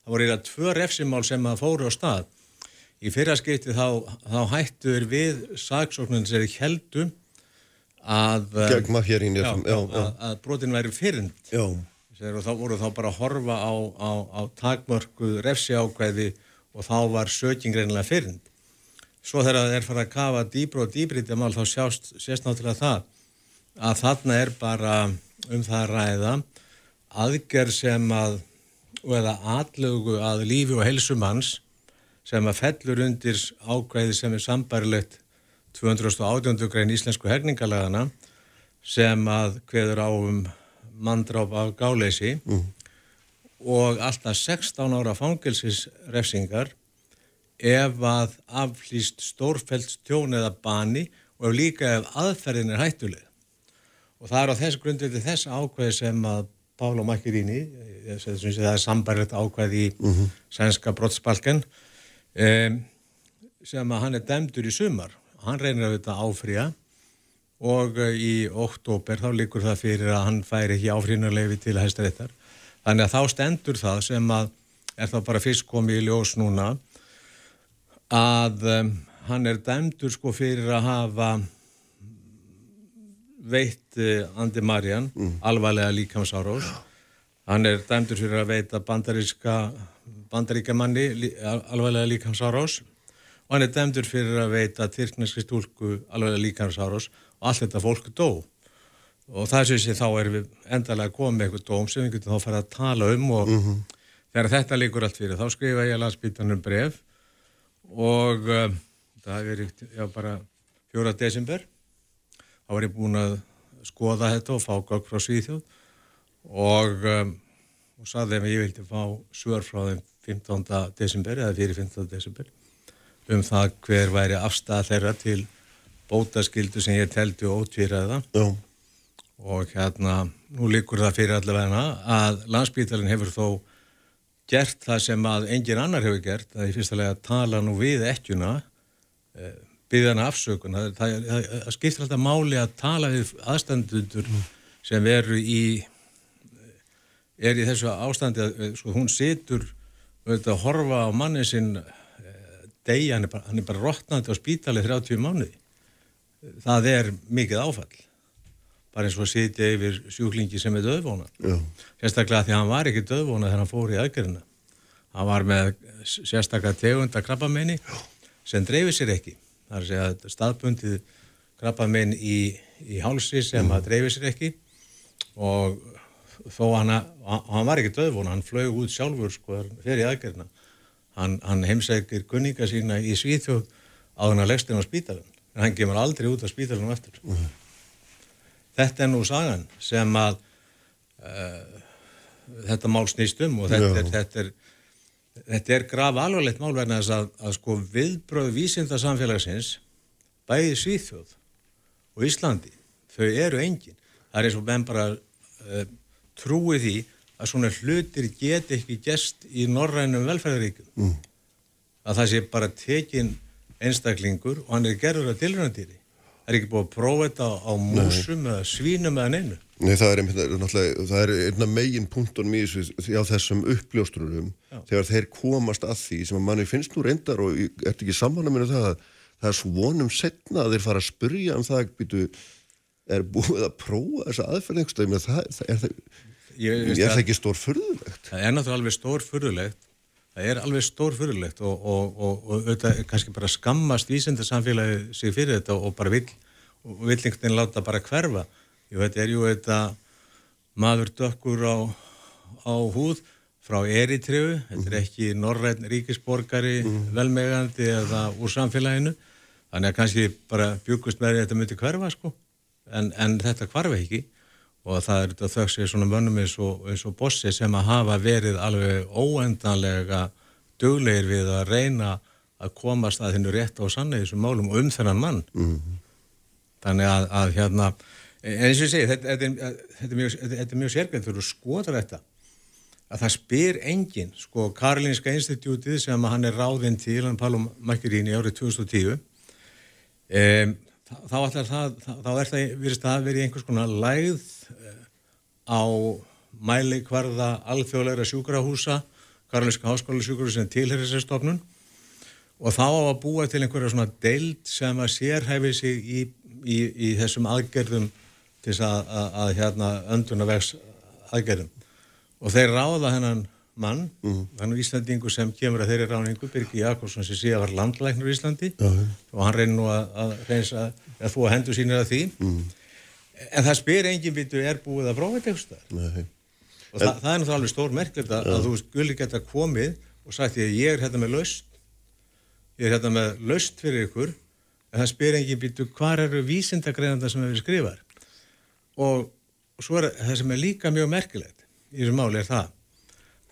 það voru eiginlega tvö refsimál sem að fóru á stað. Í fyrra skipti þá, þá hættur við saksóknarnir sem er heldum að, já, að, að brotin væri fyrrind og þá voru þá bara að horfa á, á, á takmörku refsi ákvæði og þá var söking reynilega fyrrind. Svo þegar það er farið að kafa dýbra og dýbri þetta mál þá sjást, sést náttúrulega það að þarna er bara um það að ræða aðgerð sem að, eða aðlögu að lífi og helsum hans sem að fellur undir ákvæði sem er sambarilegt 218. grein íslensku herningalagana sem að hveður á um mandráp af gáleysi mm. og alltaf 16 ára fangilsisrefsingar ef að aflýst stórfældstjón eða bani og ef líka ef aðferðin er hættuleg. Og það er á þessu grundveldi þess ákveði sem að Pála Makkiríni, það er sambarilt ákveði í uh -huh. sænska brottspalken, um, sem að hann er demdur í sumar. Hann reynir að þetta áfrýja og uh, í oktober þá líkur það fyrir að hann færi ekki áfrýjunarlefi til hæstaréttar. Þannig að þá stendur það sem að er þá bara fyrst komið í ljós núna að um, hann er dæmdur sko fyrir að hafa veitt uh, Andi Marjan mm. alvarlega líkamsárós hann er dæmdur fyrir að veita bandaríska bandaríkamanni lí, alvarlega líkamsárós og hann er dæmdur fyrir að veita tyrkneski stúlku alvarlega líkamsárós og allt þetta fólk dó og það sem sé þá er við endalega komið með eitthvað dóm sem við getum þá farið að tala um og mm -hmm. þegar þetta líkur allt fyrir þá skrifa ég að landsbytanum bref og uh, það verið, já bara fjóra desember þá var ég búin að skoða þetta og fá gagg frá Svíþjóð og, um, og saði þeim að ég vildi fá svör frá þeim 15. desember eða fyrir 15. desember um það hver væri afstæða þeirra til bótaskildu sem ég teldi og ótvíraða og hérna nú líkur það fyrir allavegna að landsbítalinn hefur þó gert það sem að engin annar hefur gert, að í fyrsta lega tala nú við ekkjuna, eh, byggja hana afsökun, það, það, það, það skiptir alltaf máli að tala við aðstandundur mm. sem veru í, er í þessu ástandi að eh, sko, hún situr að horfa á manni sinn degi, hann er bara, hann er bara rótnandi á spítalið 30 mánuði. Það er mikið áfall bara eins og að sitja yfir sjúklingi sem er döðvóna. Sérstaklega því að hann var ekki döðvóna þegar hann fór í aðgerðina. Hann var með sérstaklega tegunda krabbamenni sem dreifir sér ekki. Það er að segja að staðbundið krabbamenn í, í hálsi sem mm. að dreifir sér ekki og þó hann, hann var ekki döðvóna, hann flög út sjálfur sko fyrir aðgerðina. Hann, hann heimsækir gunninga sína í Svíþjóð á hann að leggst inn á spítalun en hann kemur aldrei út á spítalunum eftir. Mm þetta er nú sagan sem að uh, þetta mál snýst um og þetta er, þetta er, þetta er graf alvarlegt mál verðin að, að, að sko viðbröð vísinda samfélagsins bæði Svíþjóð og Íslandi, þau eru engin. Það er eins og menn bara uh, trúi því að svona hlutir get ekki gest í norrænum velferðaríkum. Mm. Að það sé bara tekin einstaklingur og hann er gerður að tilröndýri það er ekki búið að prófa þetta á músum Nei. eða svínum eða neinu. Nei, það er er einna megin punktunum í þessu á þessum uppljóstrurum þegar þeir komast að því sem að manni finnst nú reyndar og ert ekki saman að minna það að það er svonum setna að þeir fara að spurja um það er búið að prófa þessa aðferð það, ég, er það ekki stór fyrðulegt? Það er náttúrulega alveg stór fyrðulegt það er alveg stór fyrirlegt og, og, og, og auðvitað kannski bara skammast vísendarsamfélagi sig fyrir þetta og bara vill, og vill einhvern veginn láta bara hverfa. Jú, þetta er jú þetta maður dökkur á, á húð frá Eritreu, þetta er ekki norræn ríkisborgari mm. velmegandi eða úr samfélaginu, þannig að kannski bara bjúkust með þetta myndi hverfa sko, en, en þetta hverfa ekki og það er þetta þau sér svona mönnum eins og, eins og bossi sem að hafa verið alveg óendanlega duglegir við að reyna að komast að hennu rétt á sannu í þessum málum um þennan mann mm -hmm. þannig að, að hérna eins og ég segi, þetta, þetta, þetta er mjög, mjög sérgænt fyrir að skoða þetta að það spyr enginn sko Karolinska Institutið sem hann er ráðinn til, hann Pálum Makkirín í árið 2010 um, þá, það, þá er það virðist að verið einhvers konar lægð eh, á mæli hverða alþjóðleira sjúkrahúsa Karolinska Háskóla sjúkrahúsa sem tilherir sér stofnun. Og þá á að búa til einhverja svona deild sem að sérhæfi sig í, í, í þessum aðgerðum til þess að, að, að hérna önduna vex aðgerðum og þeir ráða hennan mann, mm. þannig Íslandingu sem kemur að þeirri ráningu, Birgi Jakobsson sem síðan var landlæknur í Íslandi uh -huh. og hann reynir nú að, að reynsa að þú að hendur sínir að því mm. en það spyr enginn vitu er búið að þetta eitthvað og en, það, það er náttúrulega alveg stór merkilegt að, ja. að þú skulle geta komið og sagt ég, ég er hérna með laust ég er hérna með laust fyrir ykkur en það spyr enginn vitu hvað eru vísindagreðanda sem hefur skrifar og, og svo er það sem er líka mjög merkilegt í þessu máli er það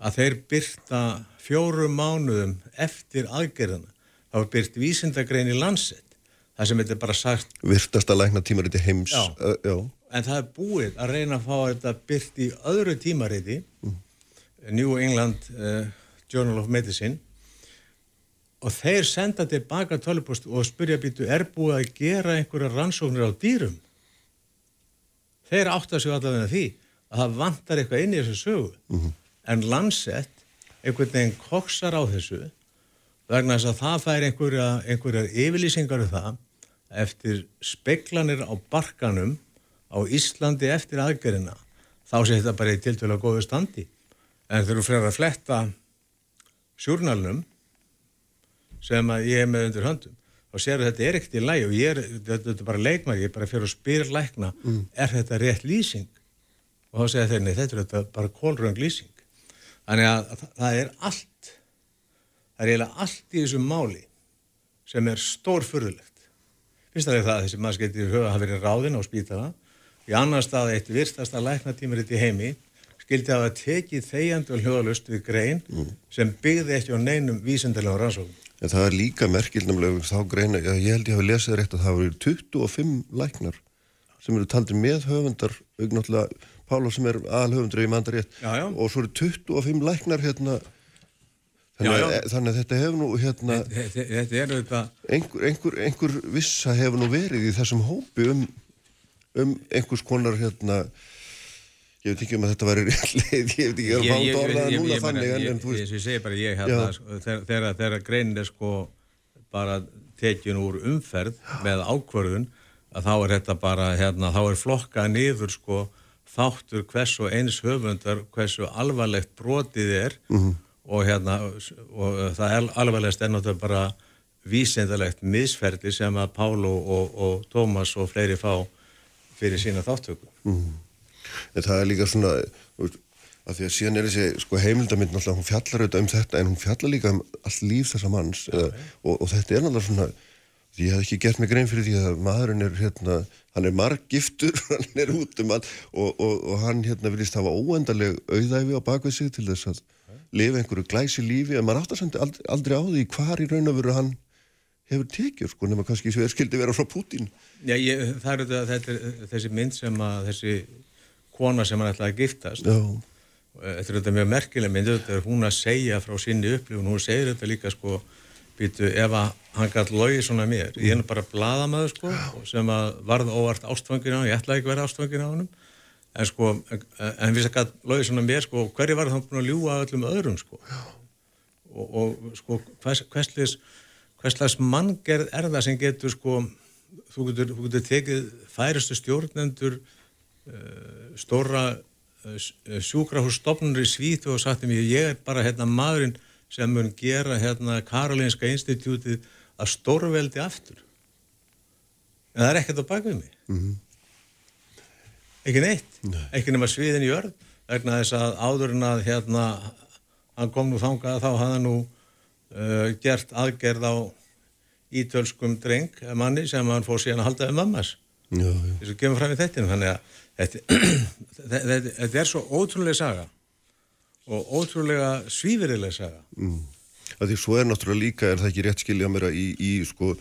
að þeir byrta fjórum mánuðum eftir aðgerðana. Það var byrt vísindagrein í landsett. Það sem þetta er bara sagt. Virtasta lækna tímariti heims. Já. Uh, já. En það er búið að reyna að fá þetta byrt í öðru tímariti, mm. New England uh, Journal of Medicine, og þeir senda tilbaka tölvupost og spyrja býtu, er búið að gera einhverja rannsóknir á dýrum? Þeir átta sig allavega því að það vantar eitthvað inn í þessu sögu. Mm -hmm. En landsett, einhvern veginn koksar á þessu, vegna þess að það fær einhverja, einhverjar yfirlýsingar um það eftir speklanir á barkanum á Íslandi eftir aðgerina, þá sé þetta bara í tiltölu að góðu standi. En þegar þú fyrir að fletta sjúrnalnum sem að ég hef með undir höndum og sér að þetta er ekkert í læg og ég er, þetta er bara leikmar, ég er bara fyrir að spyrja lækna, mm. er þetta rétt lýsing? Og þá segja þeir, nei, þetta er bara kólröng lýsing. Þannig að, að það er allt, það er eiginlega allt í þessum máli sem er stórfurðulegt. Fyrst að það þessi maður skeitir höfa að verið ráðin á spítala, í annar stað eitt virstasta læknatímaritt í heimi, skildi að það tekið þegjandi og hljóðalust við grein mm. sem byggði ekki á neinum vísendalega rannsóknum. En það er líka merkil nefnilega þá greina, ég held ég hafi lesið rétt að það voru 25 læknar sem eru taldir með höfundar, augnáttúrulega Pála sem er alhöfundur í mandarétt og svo eru 25 læknar hérna þannig, já, já. þannig að þetta hefur nú hérna þetta, þetta auðvitað einhver, einhver, einhver vissa hefur nú verið í þessum hópi um, um einhvers konar hérna Ég veit ekki um að þetta væri leið, ég veit ekki að það var orðað núna þannig en, þú veist. Ég segi bara ég hérna, þegar, er sko bara tekjun úr umferð með ákvörðun, að þá er þetta bara, hérna, þá er flokkað niður sko þáttur hversu eins höfundar, hversu alvarlegt brotið er mm -hmm. og hérna, og það er alvarlegast ennáttúrulega bara vísendalegt misferði sem að Pálo og, og Tómas og fleiri fá fyrir sína þáttöku. Mm -hmm en það er líka svona að því að síðan er þessi sko, heimildamind hún fjallar auðvitað um þetta en hún fjallar líka um allt líf þessa manns eða, og, og þetta er náttúrulega svona því ég hef ekki gert mig grein fyrir því að maðurinn er hérna, hann er marggiftur hann er út um all og, og, og hann hérna vilist hafa óendarleg auðæfi á bakvið sig til þess að lifa einhverju glæsi lífi en maður áttast aldrei, aldrei á því hvar í raun og veru hann hefur tekjur sko nema kannski sem er skildi vera frá Putin Já, ég, það er þetta, þetta er þessi mynd sem að þessi kona sem hann ætlaði að giftast Já. þetta er þetta mjög merkileg mynd þetta er hún að segja frá sinni upplifun hún segir þetta líka sko býtu, ef hann gæti logið svona mér ég er bara bladamæður sko sem að varða óvart ástfangin á hann ég ætlaði ekki að vera ástfangin á hann en sko, en við sem gæti logið svona mér sko, hverju var það búin að ljúa öllum öðrum sko? Og, og sko hvers, hverslis hverslas manngerð er það sem getur sko þú getur, þú getur tekið færistu stjórnendur uh, stóra uh, sjúkrahússtofnur í Svítu og sagt um ég, ég er bara hérna maðurinn sem mun gera hérna Karolinska Institutið að stórveldi aftur. En það er ekkert á bakvið mig. Mm -hmm. Ekki neitt. Nei. Ekki nema sviðin í örð. Vegna þess að áðurinn að hérna hann kom nú þangað þá hann nú uh, gert aðgerð á ítölskum dreng manni sem hann fór síðan að haldaði mammas. Þess að kemur fram í þetta. Þannig að þetta, þetta er svo ótrúlega saga og ótrúlega svífirilega saga mm. Því svo er náttúrulega líka, er það ekki rétt skilja mér að í, í sko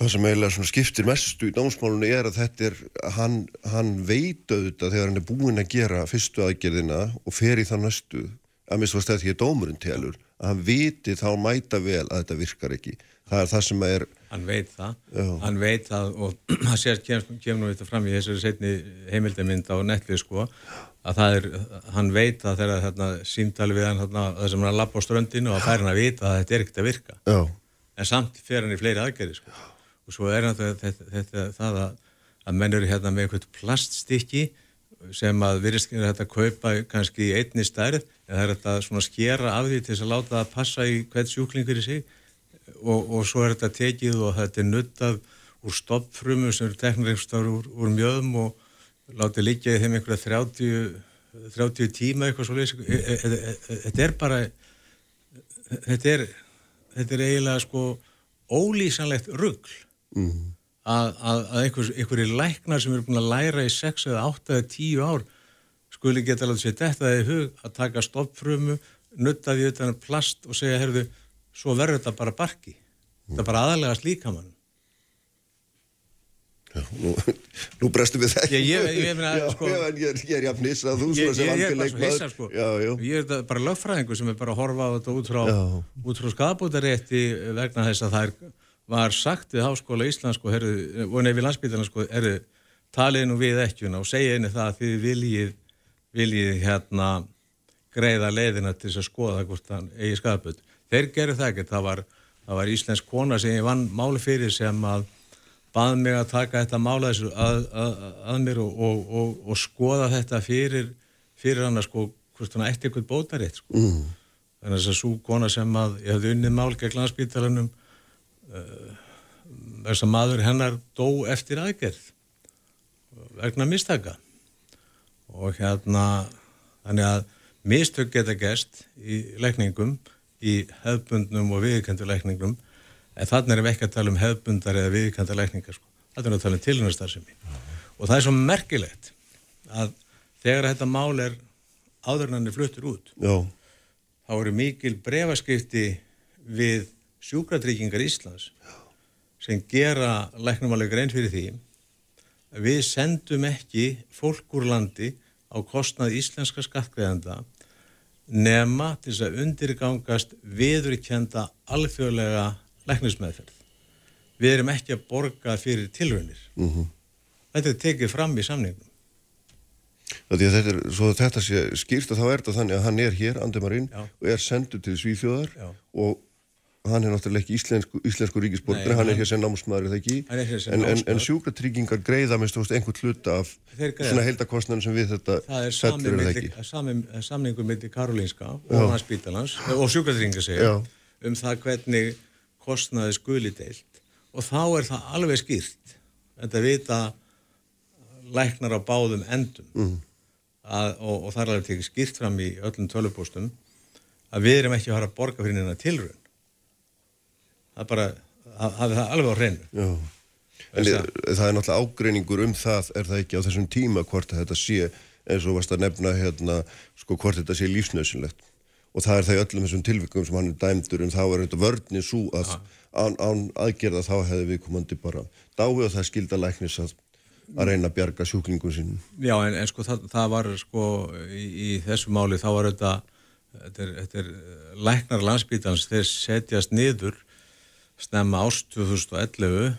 það sem eiginlega skiptir mestu í námsmálunni er að þetta er hann, hann veit auðvitað þegar hann er búinn að gera fyrstu aðgerðina og fer í það næstu að mista að þetta ekki er dómurinn telur að hann viti þá mæta vel að þetta virkar ekki það er það sem er hann veit það, Já. hann veit það og það sér kemur nú þetta fram í þessari setni heimildamind á netlið sko að það er, hann veit að þegar þarna símtali við hann þarna það sem hann lapp á ströndinu og að fær hann að vita að þetta er ekkert að virka Já. en samt fer hann í fleiri aðgerði sko og svo er hann þetta, þetta það að, að menn eru hérna með eitthvað plaststykki sem að virðist þetta kaupa kannski í einni stærð en það er þetta svona skera af því til þess að láta það passa í hvert sjúklingur í sig og, og svo er þetta tekið og þetta er nuttað úr stoppfrumu sem eru tekniregstar úr, úr mjöðum og látið líka í þeim einhverja 30, 30 tíma eitthvað svo leiðis e, e, e, þetta er bara þetta er þetta er eiginlega sko ólýsanlegt ruggl mm. að, að, að einhver, einhverju læknar sem eru búin að læra í 6 eða 8 eða 10 ár skuli geta alveg sér þetta í hug að taka stoppfrumu, nutta því utan plast og segja, herðu, svo verður þetta bara barki. Mm. Þetta er bara aðalega slíkamann. Já, nú, nú brestum við það. Ég, ég, ég, já, sko, já, ég, ég er jafn hissa að þú svona sem vandir leikmaður. Sko. Ég er bara lögfræðingur sem er bara að horfa á þetta út frá, frá skapbútarétti vegna þess að það er, var sagt við Háskóla Íslands sko, og nefnir landsbytjarna sko, talið nú við ekkjuna og segja einu það að þið viljið, viljið hérna greiða leiðina til þess að skoða hvort hann eigi skapbút. Þeir gerðu það ekki, það var, það var íslensk kona sem ég vann máli fyrir sem að bað mig að taka þetta mála þessu að, að, að mér og, og, og, og skoða þetta fyrir, fyrir hann að sko, hvort hann ætti eitthvað bótaritt sko. Mm. Þannig að þess að svo kona sem að ég hafði unnið mál gegn landsbytalanum uh, þess að maður hennar dó eftir aðgerð vegna mistaka og hérna þannig að mistök geta gæst í leikningum í hefbundnum og viðkendu leikningum en þannig erum við ekki að tala um hefbundar eða viðkanta lækningar sko. Þannig erum við að tala um tilhjónastarsemi. Og það er svo merkilegt að þegar þetta mál er áðurnanir fluttur út, Já. þá eru mikil brefaskipti við sjúkratryggingar Íslands sem gera læknumálega einn fyrir því að við sendum ekki fólk úr landi á kostnað íslenska skattgreðanda nema til þess að undirgangast viðurkjenda alþjóðlega læknismæðferð. Við erum ekki að borga fyrir tilraunir. Mm -hmm. Þetta er tekið fram í samningum. Þetta er, svo þetta sé skýrst að þá er þetta þannig að hann er hér, Andemarinn, og er sendur til Svíþjóðar Já. og hann er náttúrulega ekki íslensku, íslensku ríkisborgri, hann er hér sem námsmaður ekki, en, en, en sjúkratryggingar greiða með stóðst einhvern hluta af svona heldakostnarinn sem við þetta eða ekki. Það er samningu myndi Karolinska og hans bítalans og sjúkratryggingar segja um það hvernig kostnaði skuli deilt. Og þá er það alveg skýrt þetta vita læknar á báðum endum mm. að, og, og það er alveg tekið skýrt fram í öllum tölupóstum að við erum ekki að fara að borga fyrir neina tilrönd það er bara það er alveg á hreinu. En það, það er náttúrulega ágreiningur um það er það ekki á þessum tíma hvort þetta sé eins og varst að nefna hérna sko hvort þetta sé lífsnöðsynlegt og það er það í öllum þessum tilvikum sem hann er dæmdur en þá er þetta vörnir svo að án, án aðgerða þá hefði við komandi bara dáið og það skilda læknis að, að reyna að bjarga sjúklingum sínum. Já en, en sko það, það var sko í, í þessu máli þá var þetta, þetta er, þetta er læknar landsbítans þeir setjast niður snemma ást 2011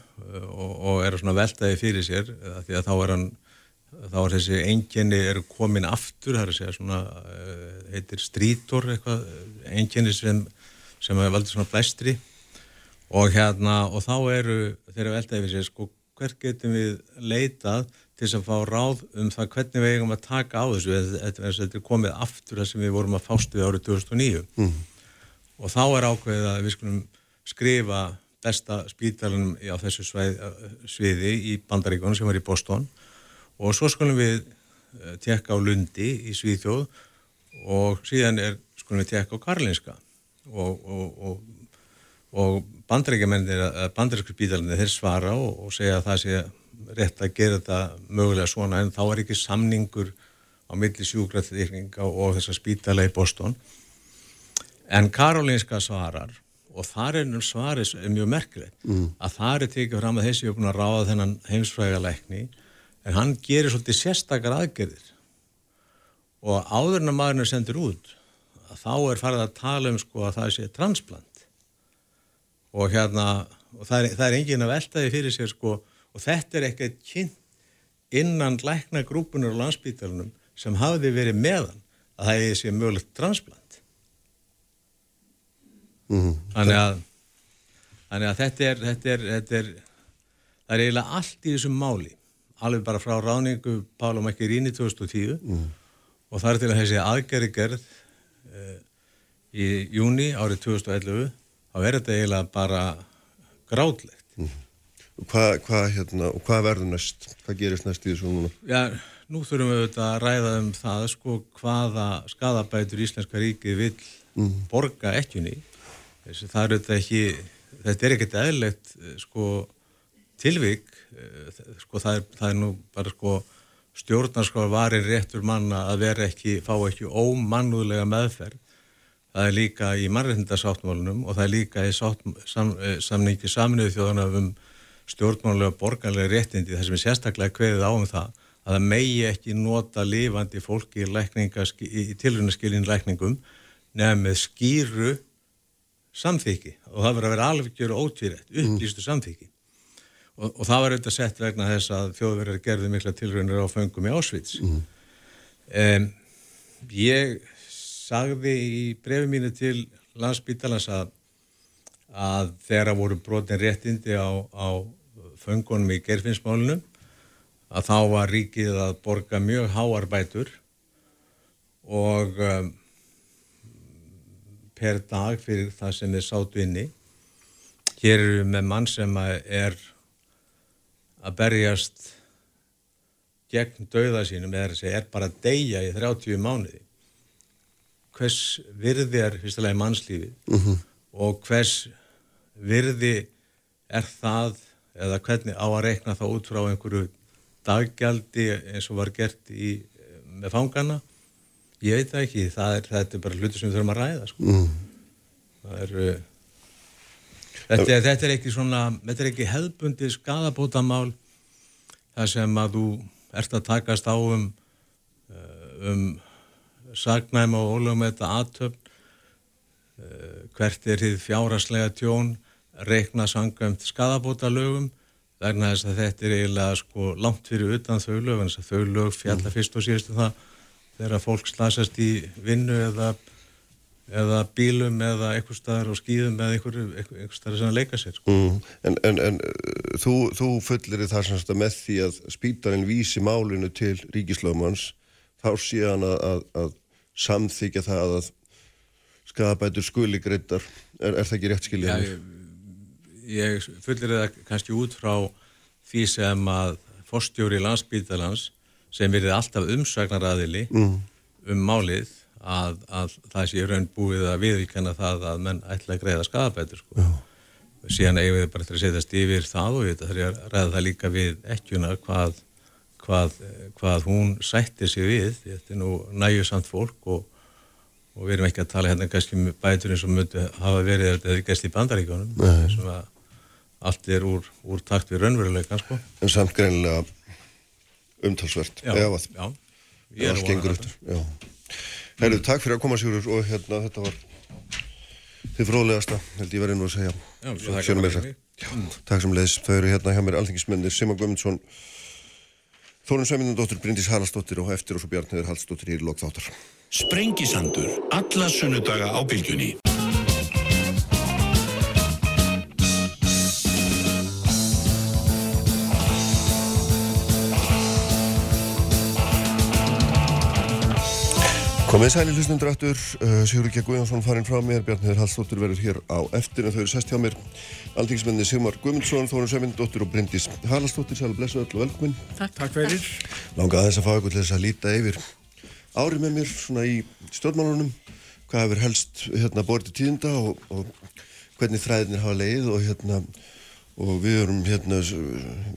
og, og er svona veltaði fyrir sér því að þá er hann þá er þessi enginni eru komin aftur, það er að segja svona eh, heitir strítor eitthvað enginni sem, sem er valdið svona blæstri. Og hérna og þá eru þeirra veltaði við sér sko hver getum við leitað til að fá ráð um það hvernig við eigum að taka á þessu? Þetta er komið aftur það sem við vorum að fást við árið 2009 mm. og þá er ákveðið að við skulum skrifa besta spítalunum á þessu sviði í bandaríkonum sem var í Boston. Og svo skulum við eh, tekka á Lundi í Svíþjóð og síðan er, skulum við tekka á Karlinska og, og, og, og bandrækjamennir, bandræksku spítalinni þeir svara og segja að það sé rétt að gera þetta mögulega svona. En þá er ekki samningur á milli sjúkræðirkninga og þessa spítala í Boston. En Karolinska svarar og þar er nú svaris mjög merkilegt mm. að þar er tekið fram að þessi er búin að ráða þennan heimsfræga lækni en hann gerir svolítið sérstakar aðgerðir. Og áður en að maðurinn er sendur út þá er farið að tala um sko að það sé transplant. Og hérna og það er, það er engin að veltaði fyrir sér sko og þetta er ekkert kynnt innan lækna grúpunar og landsbítalunum sem hafiði verið meðan að það er sé mögulegt transplant mm þannig að þannig að þetta er þetta er, þetta er það er eiginlega allt í þessum máli alveg bara frá ráningu Pála Mækkiríni 2010 mm. og þar til að þessi aðgerri gerð e, í júni árið 2011 þá er þetta eiginlega bara gráðlegt. Mm. Hvað hva, hérna, hva verður næst? Hvað gerist næst í þessu núna? Já, nú þurfum við að ræða um það sko hvaða skadabætur Íslenska ríkið vil mm. borga ekkjunni. Það er þetta ekki, þetta er ekkert eðlegt sko tilvík Eh, sko það er, það er nú bara sko stjórnarskóla varir réttur manna að vera ekki, fá ekki ómannúðlega meðferð. Það er líka í mannreitndasáttmálunum og það er líka í sátt, sam, eh, samningi saminuðu þjóðana um stjórnmálulega borgarlega réttindi þar sem er sérstaklega kveðið á um það að það megi ekki nota lifandi fólki í, í tilrunaskilin lækningum nefn með skýru samþyggi og það verður að vera alveg gjöru ótvírætt, upplýstu mm. samþyggi og, og það var auðvitað sett vegna þess að þjóðverðar gerði mikla tilraunir á fengum í Ásvíts mm. um, ég sagði í brefi mínu til landsbítalans að, að þegar voru brotin réttindi á, á fengunum í gerfinsmálunum að þá var ríkið að borga mjög háarbætur og um, per dag fyrir það sem er sátt vinni. Hér eru við með mann sem er að berjast gegn dauða sínum eða þess að er bara að deyja í 30 mánuði hvers virði er fyrstulega í mannslífi uh mhm. -huh. og hvers virði er það eða hvernig á að reikna það út frá einhverju daggjaldi eins og var gert í, með fangana ég veit það ekki, það er, þetta er bara hluti sem við þurfum að ræða sko. uh. það er uh, Þetta, þetta er ekki svona, þetta er ekki hefðbundi skadabótamál þar sem að þú ert að takast á um, eh, um sagnæm og ólögum þetta aðtöfn, uh, hvert er þið fjáraslega tjón, reikna sangönd skadabótalögum vegna þess að þetta er eiginlega sko langt fyrir utan þau lög, en þess að þau lög fjalla mm. fyrst og síðustu það þegar fólk slasast í vinnu eða eða bílum eða eitthvað staðar og skýðum eða eitthvað staðar sem að leika sér sko. mm. En, en, en uh, þú, þú fullir það semst að með því að spítarinn vísi málinu til ríkislöfumans þá sé hann að, að, að samþykja það að skabætur skuli greitar er, er það ekki rétt skiljað? Ja, ég, fullir það kannski út frá því sem að forstjóri landsbítalans sem verið alltaf umsagnaraðili mm. um málið að, að það sé raun búið að viðvíkjana það að menn ætla að greiða skadabætur sko. síðan eigum við bara til að setjast yfir það og þetta þarf ég að ræða það líka við ekkjuna hvað, hvað, hvað hún sættir sig við þetta er nú næjusamt fólk og, og við erum ekki að tala hérna kannski um bætur eins og myndu hafa verið eða gæst í bandaríkjónum þessum að allt er úr, úr takt við raunveruleika sko. En samt greinilega umtalsvert. Já, já, ég er að gengur út Já. Herru, takk fyrir að koma Sigurður og hérna þetta var þið fróðlegasta held ég verið nú að segja. Já, svo takk mig. Mm. Takk sem leiðis, þau eru hérna hjá mér alþingismennir Sima Guðmundsson Þórun Sveiminandóttir, Bryndís Haraldsdóttir og eftir og svo Bjarniður Haldsdóttir hér í Lókþáttar Sprengisandur, alla sunnudaga á bylgjunni Komið sæli hlustundur aftur, uh, Sigur Ríkja Guðjónsson farinn frá mér, Bjarniður Hallstóttur verður hér á eftir en þau eru sest hjá mér. Aldíksmenni Sigmar Guðmundsson, Þórun Sömyndóttur og Bryndis Hallastóttir, sælu blessu öll og velkomin. Takk, takk fyrir. Langa aðeins að fá ykkur til þess að líta yfir árið með mér svona í stjórnmálunum. Hvað hefur helst hérna borðið tíðinda og, og hvernig þræðinir hafa leið og hérna og við erum hérna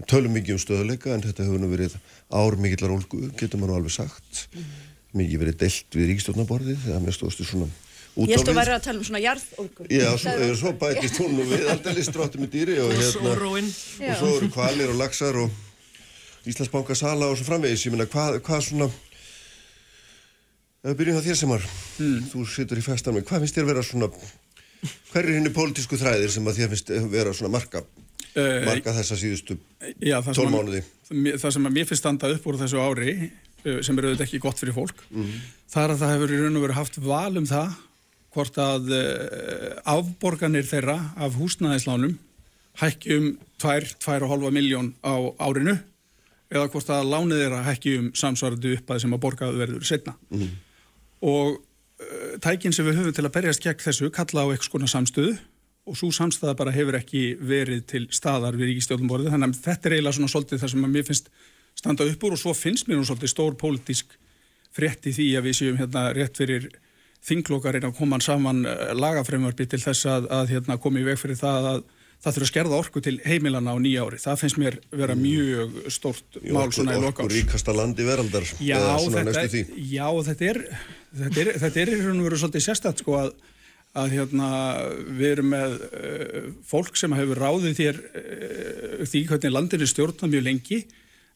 tölum mikið um stöðuleika en þetta hefur nú verið ár mikillar ólgu, getur maður alveg sagt. Mm -hmm mikið verið deilt við ríkistofnaborðið þegar mér stóðstu svona út á við. Ég stóð verið að tala um svona jarðólkur. Já, svo, svo bætist hún og við alltaf listrátti með dýri og hérna og svo eru kvalir og laxar og Íslandsbanka sala og svo framvegis. Ég meina hvað, hvað svona ef við byrjum það þér sem var hmm. þú situr í festan með, hvað finnst þér vera svona hver er henni pólitísku þræðir sem að þér finnst vera svona marka uh, marka þessa síðustu tólmánuði? Það sem að mér finnst standa upp úr þessu ári Eh, sem eru auðvitað ekki gott fyrir fólk mm -hmm. þar að það hefur í raun og veru haft val um það hvort að uh, afborganir þeirra af húsnæðislánum hækki um 2-2,5 miljón á árinu eða hvort að lánið þeirra hækki um samsvarðu upp að sem að borgaðu verður setna mm -hmm. og uh, tækin sem við höfum til að berjast gegn þessu kalla á eitthvað svona samstöðu og svo samstæða bara hefur ekki verið til staðar við ríkistjólumborðu þannig að þetta er eiginlega svona svolítið það sem að mér finnst standa upp úr og svo finnst mér nú svolítið stór pólitísk frétt í því að við séum hérna rétt fyrir þinglokarinn að koma saman eh, lagafremvarbi til þess að, að hérna, komi í veg fyrir það að það þurfa að skerða orku til heimilana á nýja ári. Það finnst mér vera mjög stórt mál svona í Okkur lokáls. ríkasta landi veraldar Já, eða svona þetta, næstu því já, þetta er þetta er, í raun og veru svolítið sérstætt sko að, að hérna, við erum með uh, fólk sem hefur ráðið þér uh, því hvernig landin er stjórnað mjög lengi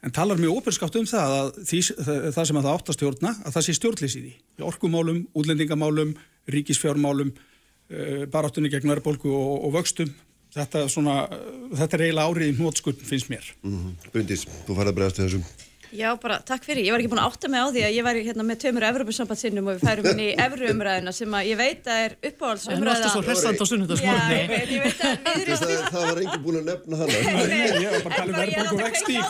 en talar mjög óperskátt um það að því, það, sem að það átt að stjórna að það sé stjórnleysi í því. Í orkumálum, útlendingamálum, ríkisfjármálum uh, baráttunni gegn verðbólgu og, og vöxtum þetta, svona, þetta er eiginlega árið í hnótskurn finnst mér. mm Bryndís, þú farið að bregðast þessum Já, bara takk fyrir. Ég var ekki búin að átta mig á því að ég væri hérna með tömur Evropasambandsinn og við færum inn í Evruumræðina sem að ég veit að er uppáhaldsumræða. En varstu svo hressandi á Já, sunnudagsmorgunni? ég veit, ég veit að við Þess að það var enginn búin að nefna hana Nei, ég var bara að tala um er og að vexti í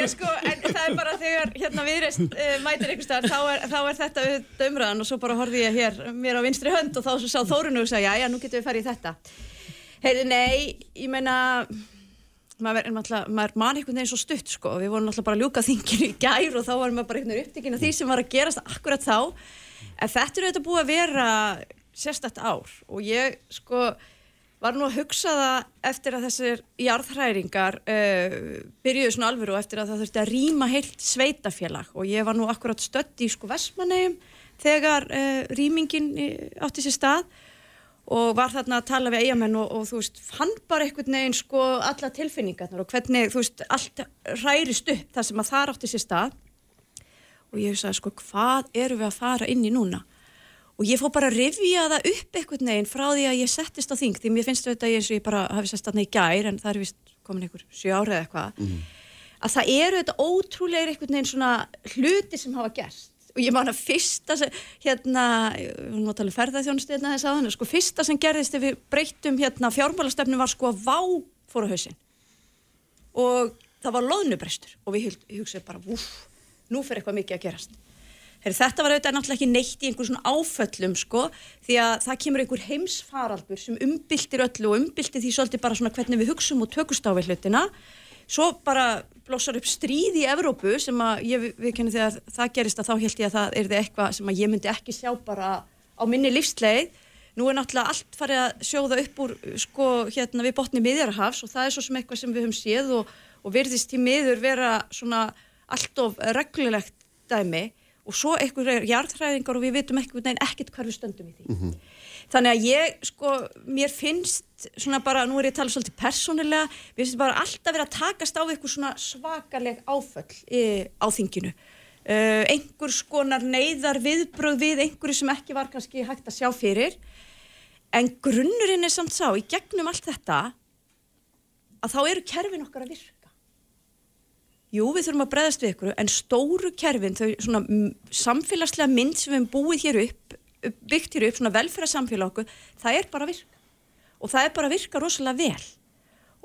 að sko, En það er bara þegar hérna viðreist uh, mætir einhvers staðar, þá, er- þá er þetta auðvitað umræðan og svo bara horfi ég hér mér á vinstri hönd og þá svo sá Þórun og sagði, já, já, maður, maður man einhvern veginn svo stutt, sko, við vorum náttúrulega bara að ljúka þinginu í gær og þá varum maður bara einhvern veginn upptekinn af því sem var að gerast akkurat þá. En þetta er auðvitað búið að vera sérstætt ár og ég, sko, var nú að hugsa það eftir að þessir jarðhræringar uh, byrjuðu svona alvöru og eftir að það þurfti að rýma heilt sveitafélag og ég var nú akkurat stödd í sko Vestmannegjum þegar uh, rýmingin uh, átti sér stað og var þarna að tala við eigamenn og, og þú veist, fann bara einhvern veginn sko alla tilfinningarnar og hvernig, þú veist, allt hrærist upp þar sem að það átti sér stað og ég sagði sko, hvað eru við að fara inn í núna? Og ég fór bara að rifja það upp einhvern veginn frá því að ég settist á þing, því mér finnst þetta eins og ég bara hafi sest þarna í gær, en það er vist komin einhver sjö ára eða eitthvað, að það eru þetta ótrúlega einhvern veginn svona hluti sem hafa gerst. Og ég man að fyrsta sem, hérna, við notalega ferðarþjónustu hérna þess aðan, sko fyrsta sem gerðist ef við breyttum hérna fjármálastefnu var sko að vá fór á hausinn. Og það var loðnubrestur og við hugsaðum bara, úf, nú fyrir eitthvað mikið að gerast. Heri, þetta var auðvitað náttúrulega ekki neitt í einhver svona áföllum sko því að það kemur einhver heimsfaraldur sem umbyltir öllu og umbyltir því svolítið bara svona hvernig við hugsum og tökust á við hlutina. Svo bara blossar upp stríð í Evrópu sem að ég viðkenni þegar það gerist að þá held ég að það er eitthvað sem að ég myndi ekki sjá bara á minni lífsleið. Nú er náttúrulega allt farið að sjóða upp úr sko hérna við botni miðjarhafs og það er svo sem eitthvað sem við höfum séð og, og virðist í miður vera svona allt of reglulegt dæmi og svo einhverjar jarðhræðingar og við ekki ekkert við stöndum í því. Mm -hmm. Þannig að ég, sko, mér finnst svona bara, nú er ég að tala svolítið persónilega, mér finnst bara alltaf verið að takast á eitthvað svona svakaleg áföll í, á þinginu. Uh, einhvers konar neyðar viðbröð við einhverju sem ekki var kannski hægt að sjá fyrir, en grunnurinn er samt sá, í gegnum allt þetta, að þá eru kerfin okkar að virka. Jú, við þurfum að breðast við ykkur, en stóru kerfin, þau svona samfélagslega mynd sem við hefum búið hér upp, byggt hér upp, svona velferðarsamfélag okkur, það er bara virka. Og það er bara virka rosalega vel.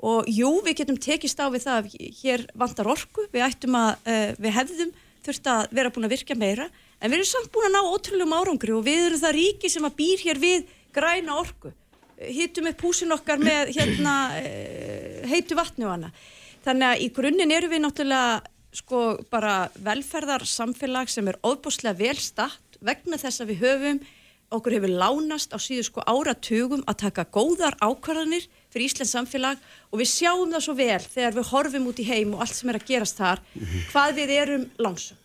Og jú, við getum tekist á við það að hér vantar orku, við ættum að, uh, við hefðum þurft að vera búin að virka meira, en við erum samt búin að ná ótrúlegum árangri og við erum það ríki sem að býr hér við græna orku. Hittum upp húsin okkar með hérna, uh, heitu vatni og annað. Þannig að í grunninn eru við náttúrulega sko bara velferðar samfélag sem er óbúslega vel statt vegna þess að við höfum, okkur hefur lánast á síðu sko áratugum að taka góðar ákvarðanir fyrir Íslands samfélag og við sjáum það svo vel þegar við horfum út í heim og allt sem er að gerast þar, hvað við erum lánsum.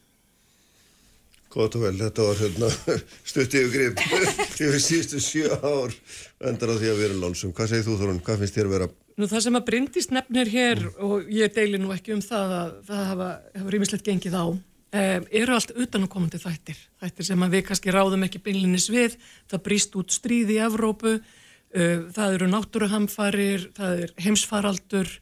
Gótt og vel, þetta var hérna, stutt yfir grip yfir síðustu sjö ár endar á því að við erum lánsum. Hvað segir þú Þorun? Hvað finnst þér að vera? Nú það sem að Bryndís nefnir hér og ég deili nú ekki um það að það hafa, hafa rýmislegt gengið á um, eru allt utanakomandi þættir. Þættir sem við kannski ráðum ekki beinlinis við, það brýst út stríð í Evrópu, uh, það eru náttúruhamfarir, það er heimsfaraldur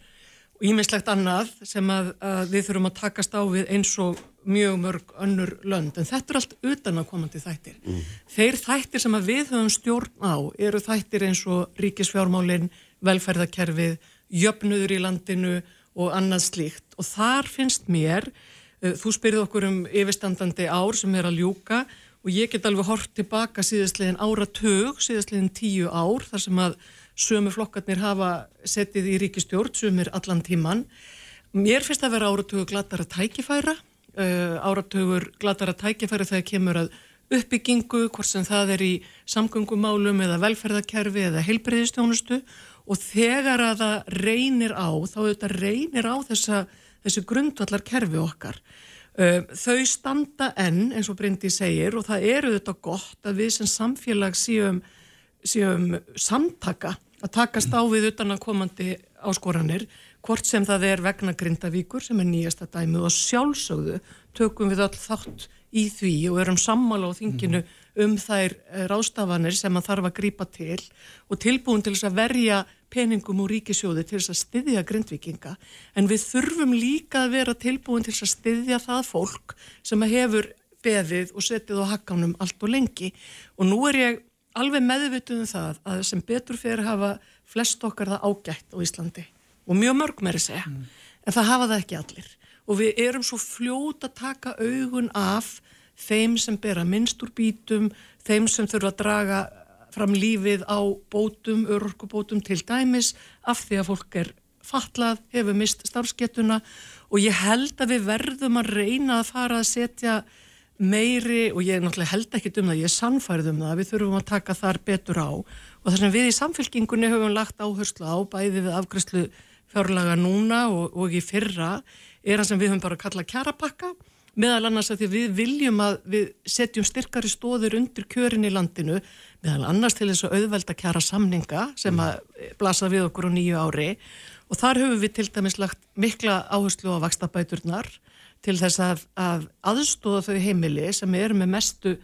og ímislegt annað sem að, að við þurfum að takast á við eins og mjög mörg önnur lönd en þetta er allt utanakomandi þættir. Mm. Þeir þættir sem við höfum stjórn á eru þættir eins og ríkisfjármálinn, velferðakerfið, jöfnuður í landinu og annað slíkt og þar finnst mér, þú spyrði okkur um yfirstandandi ár sem er að ljúka og ég get alveg hort tilbaka síðastliðin áratug, síðastliðin tíu ár þar sem að sömu flokkarnir hafa settið í ríkistjórn, sömur allan tíman. Mér finnst að vera áratugur glatara tækifæra, uh, áratugur glatara tækifæra þegar kemur að uppbyggingu, hvort sem það er í samgöngumálum eða velferðarkerfi eða heilbreyðistjónustu og þegar að það reynir á, þá þetta reynir á þessa, þessu grundvallar kerfi okkar. Þau standa enn, eins og Bryndi segir, og það eru þetta gott að við sem samfélag séum, séum samtaka að takast á við utan að komandi áskoranir, hvort sem það er vegna Grindavíkur sem er nýjasta dæmið og sjálfsögðu tökum við öll þátt í því og erum sammála á þinginu um þær eh, rástafanir sem að þarf að grípa til og tilbúin til þess að verja peningum úr ríkisjóði til þess að styðja grindvikinga en við þurfum líka að vera tilbúin til þess að styðja það fólk sem hefur beðið og setið á hakkanum allt og lengi. Og nú er ég alveg meðvituð um það að sem betur fyrir hafa flest okkar það ágætt á Íslandi. Og mjög mörg að segja. Mm. en það hafa það ekki allir. Og við erum svo fljót að taka augun af þeim sem bera minnst úr bítum, þeim sem þurfa að draga fram lífið á bótum, örorkubótum til dæmis af því að fólk er fatlað, hefur mist starfskettuna og ég held að við verðum að reyna að fara að setja meiri og ég náttúrulega held ekki um það, ég er sannfærið um það, við þurfum að taka þar betur á. Og þess að við í samfélkingunni höfum lagt áherslu á bæði við afgræslu fjárlaga núna og, og í fyrra er það sem við höfum bara kallað kjarapakka meðal annars að því við viljum að við setjum styrkari stóður undir kjörin í landinu, meðal annars til þess að auðvelda kjara samninga sem mm. að blasa við okkur á nýju ári og þar höfum við til dæmis lagt mikla áherslu á vakstabæturnar til þess að, að aðstóða þau heimili sem er með mestu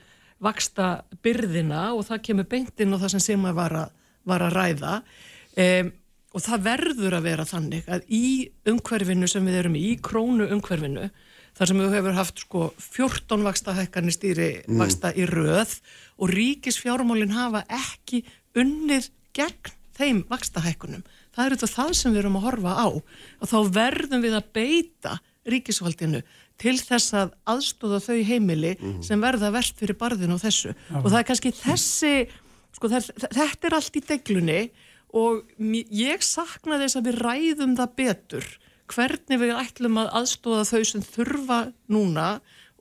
vaksta byrðina og það kemur beintinn og það sem sem að var að, var að ræða um, og það verður að vera þannig að í umhverfinu sem við erum í, í krónu umhverfinu þar sem við hefur haft sko 14 vaksta hækkarnir stýri mm. vaksta í röð og ríkisfjármálinn hafa ekki unnið gegn þeim vaksta hækkunum. Það er þetta það sem við erum að horfa á og þá verðum við að beita ríkisvaldinu til þess að aðstóða þau heimili mm. sem verða verðt fyrir barðinu og þessu Já. og það er kannski þessi, sko það, þetta er allt í deglunni og ég sakna þess að við ræðum það betur hvernig við ætlum að aðstóða þau sem þurfa núna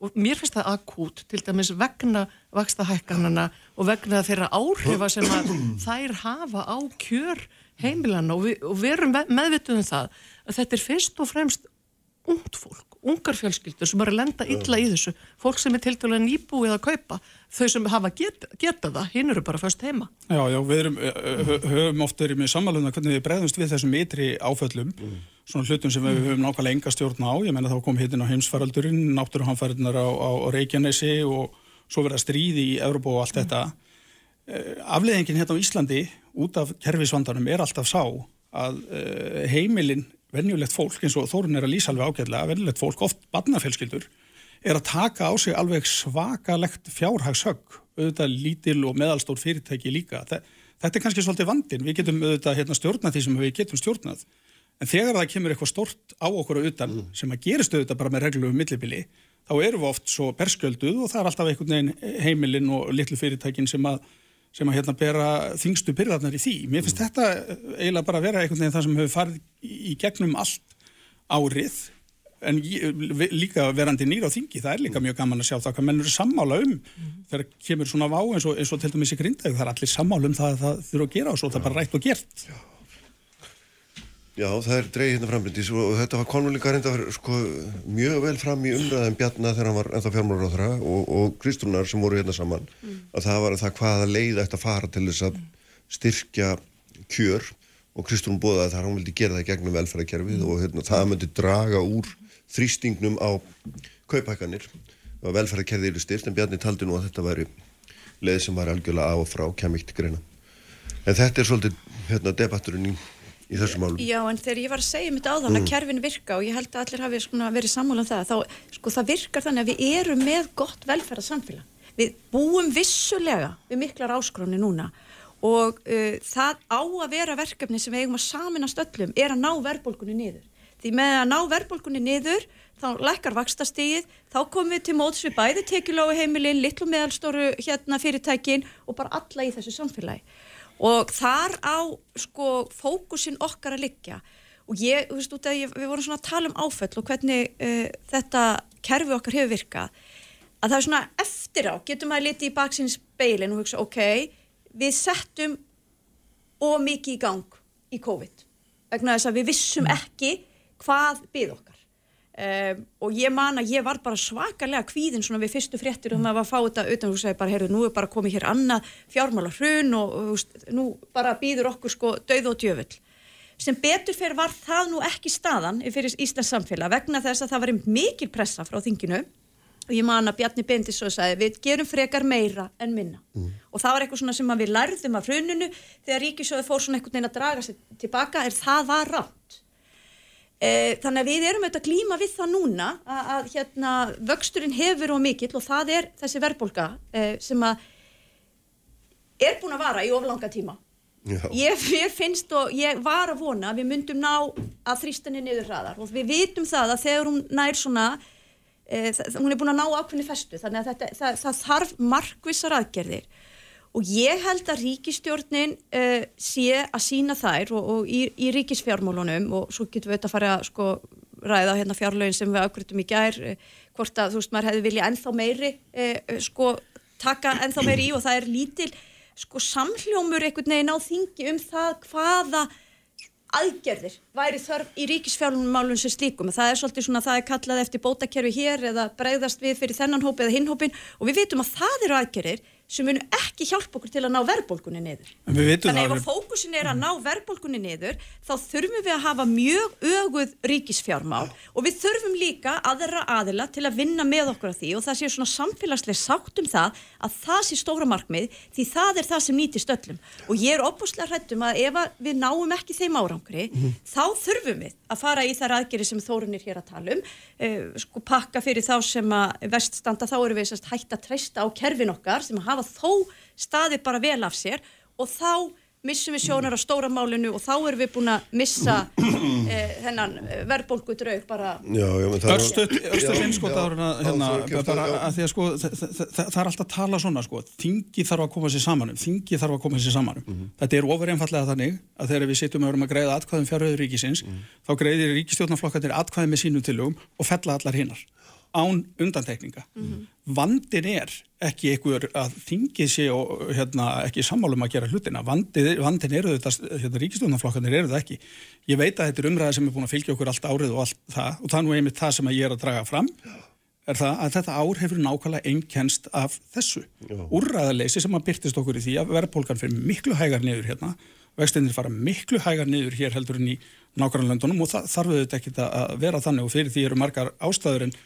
og mér finnst það akút til dæmis vegna vaksta hækkanana og vegna þeirra áhrifa sem að þær hafa á kjör heimilana og við, og við erum meðvituð um það að þetta er fyrst og fremst ungt fólk, ungar fjölskyldur sem bara lenda illa í þessu, fólk sem er til dæla nýbúið að kaupa, þau sem hafa get, geta það, hinn eru bara först heima. Já, já, við erum, höfum oft verið með samaluna hvernig við bregðumst við þessum ytri áföllum, mm. Svona hlutum sem við höfum nákvæmlega enga stjórn á, ég menna þá kom hittin á heimsfaraldurinn, náttúruhanfæriðnar á, á, á Reykjanesi og svo verða stríði í Európa og allt þetta. Afleðingin hérna á Íslandi út af kerfisvandanum er alltaf sá að heimilin venjulegt fólk eins og Þórun er að lýsa alveg ágæðlega, venjulegt fólk, oft barnafélskyldur, er að taka á sig alveg svakalegt fjárhagshögg, auðvitað lítil og meðalstór fyrirtæki líka. Þetta er kannski svolítið vandin, við getum auðvitað hérna, stjórnað því sem við getum stjórnað, en þegar það kemur eitthvað stort á okkur auðvitað mm. sem að gerist auðvitað bara með reglum um millibili, þá erum við oft svo perskölduð og það er alltaf einhvern veginn heimilinn og litlu fyrirtækin sem að sem að hérna bera þingstu byrðarnar í því. Mér finnst mm. þetta eiginlega bara að vera einhvern veginn það sem hefur farið í gegnum allt árið en líka verandi nýra á þingi, það er líka mjög gaman að sjá það hvað mennur er sammála um mm. þegar kemur svona vá eins og, eins og til dæmis í grindaug, það er allir sammála um það að það þurfa að gera og svo það er bara rætt og gert. Já. Já, það er dreigð hérna frambrindis og þetta var konvölinga reynda að sko, mjög vel fram í umræðan Bjarnar þegar hann var ennþá þeirra og, og Kristrúnar sem voru hérna saman mm. að það var að það hvaða leið ætti að fara til þess að styrkja kjör og Kristrún bóðaði þar hann vildi gera það gegnum velferðarkerfið mm. og hérna, það myndi draga úr þrýstingnum á kaupækanir og velferðarkerfið eru styrt en Bjarni taldi nú að þetta væri leið sem var algjörlega á og frá kemikt greina. En þetta er svolítið hérna, debatturinn í í þessu málum. Já, en þegar ég var að segja mitt áðan mm. að kerfin virka og ég held að allir hafi svona, verið sammálað um það, þá sko það virkar þannig að við erum með gott velferðarsamfélag. Við búum vissulega við miklar áskróni núna og uh, það á að vera verkefni sem við eigum að saminast öllum er að ná verðbólkunni niður. Því með að ná verðbólkunni niður þá lækkar vakstastíð, þá komum við til móts við bæði tekilói heimilin, litlu meðalstóru hérna fyrirtækin og bara alla í þessu samfélagi og þar á sko fókusin okkar að liggja. Og ég, þú veist út að ég, við vorum svona að tala um áföll og hvernig uh, þetta kerfi okkar hefur virkað að það er svona eftir á, getur maður litið í baksins beilin og hugsa ok, við settum ómikið í gang í COVID. Vegna þess að við vissum ekki hvað byð okkar Um, og ég man að ég var bara svakalega kvíðin svona við fyrstu fréttir og maður var að fá þetta utan og segja bara, heyrðu, nú er bara komið hér annað fjármála hrun og, veist, nú bara býður okkur sko dauð og djöfull. Sem betur fyrir var það nú ekki staðan fyrir Íslands samfélag vegna þess að það var mikil pressa frá þinginu. Og ég man að Bjarni Bendis svo sagði við gerum frekar meira en minna. Mm. og það var eitthvað svona sem við lærðum af hruninu. Þegar Ríkisjóði fór svona einhvern veginn að draga sér tilbaka er það var rátt þannig að við erum auðvitað að glíma við það núna að, að hérna, vöxturinn hefur og mikill og það er þessi verðbólka e, sem að er búin að vara í oflanga tíma. Ég, ég finnst og ég var að vona að við myndum ná að þrýstinni niður hraðar og við vitum það að þegar hún nær svona, e, það, hún er búin að ná ákveðni festu þannig að þetta, það, það þarf markvissar aðgerðir og ég held að ríkistjórnin uh, sé að sína þær og, og í, í ríkisfjármálunum og svo getum við þetta að fara að sko, ræða hérna fjárlögin sem við ákveðtum í gær uh, hvort að þú veist maður hefði viljað ennþá meiri uh, sko taka ennþá meiri í og það er lítil sko samhljómur einhvern veginn á þingi um það hvaða aðgerðir væri þörf í ríkisfjármálun sem slíkum. Það er svolítið svona það er kallað eftir bótakerfi hér eða bregðast við fyrir þennan hópi eða hinn hópin og við vitum að það eru aðgerðir sem munu ekki hjálpa okkur til að ná verðbólkunni niður. Þannig ef að fókusin er að ná verðbólkunni niður þá þurfum við að hafa mjög öguð ríkisfjármál og við þurfum líka aðra aðila til að vinna með okkur á því og það sé svona samfélagslega sátt um það að það sé stóra markmið því það er það sem nýtist öllum og ég er opuslega hrættum að ef að við náum ekki þeim árangri mm -hmm. þá þurfum við að fara í þar aðgeri sem Þórun er hér að tala um uh, sko pakka fyrir þá sem að veststanda þá eru við hægt að treysta á kerfin okkar sem að hafa þó staði bara vel af sér og þá missum við sjónar á stóra málinu og þá erum við búin að missa eh, hennan verðbólgu draug bara Örstuð finnskot hérna, að því að sko það er alltaf að tala svona sko þingi þarf að koma sér samanum þingi þarf að koma sér samanum mm -hmm. þetta er ofur einfallega þannig að þegar við sittum og erum að greiða atkvæðum fjárhauður ríkisins mm -hmm. þá greiðir ríkistjórnarflokkandir atkvæði með sínum tilugum og fella allar hinnar án undantekninga. Mm -hmm. Vandin er ekki einhver að þingið sé og hérna, ekki sammálum að gera hlutina. Vandin, vandin eru þetta, hérna, ríkistofnarflokkanir eru þetta ekki. Ég veit að þetta er umræði sem er búin að fylgja okkur allt árið og allt það og það er nú einmitt það sem ég er að draga fram er það að þetta ár hefur nákvæmlega einnkenst af þessu. Úrræðarleysi sem að byrtist okkur í því að verðpólkan fyrir miklu hægar niður hérna, vextinir fara miklu hægar niður hér heldur en í nákvæmlega löndunum og það þarf auðvitað ekki að vera þannig og fyrir því eru margar ástæður en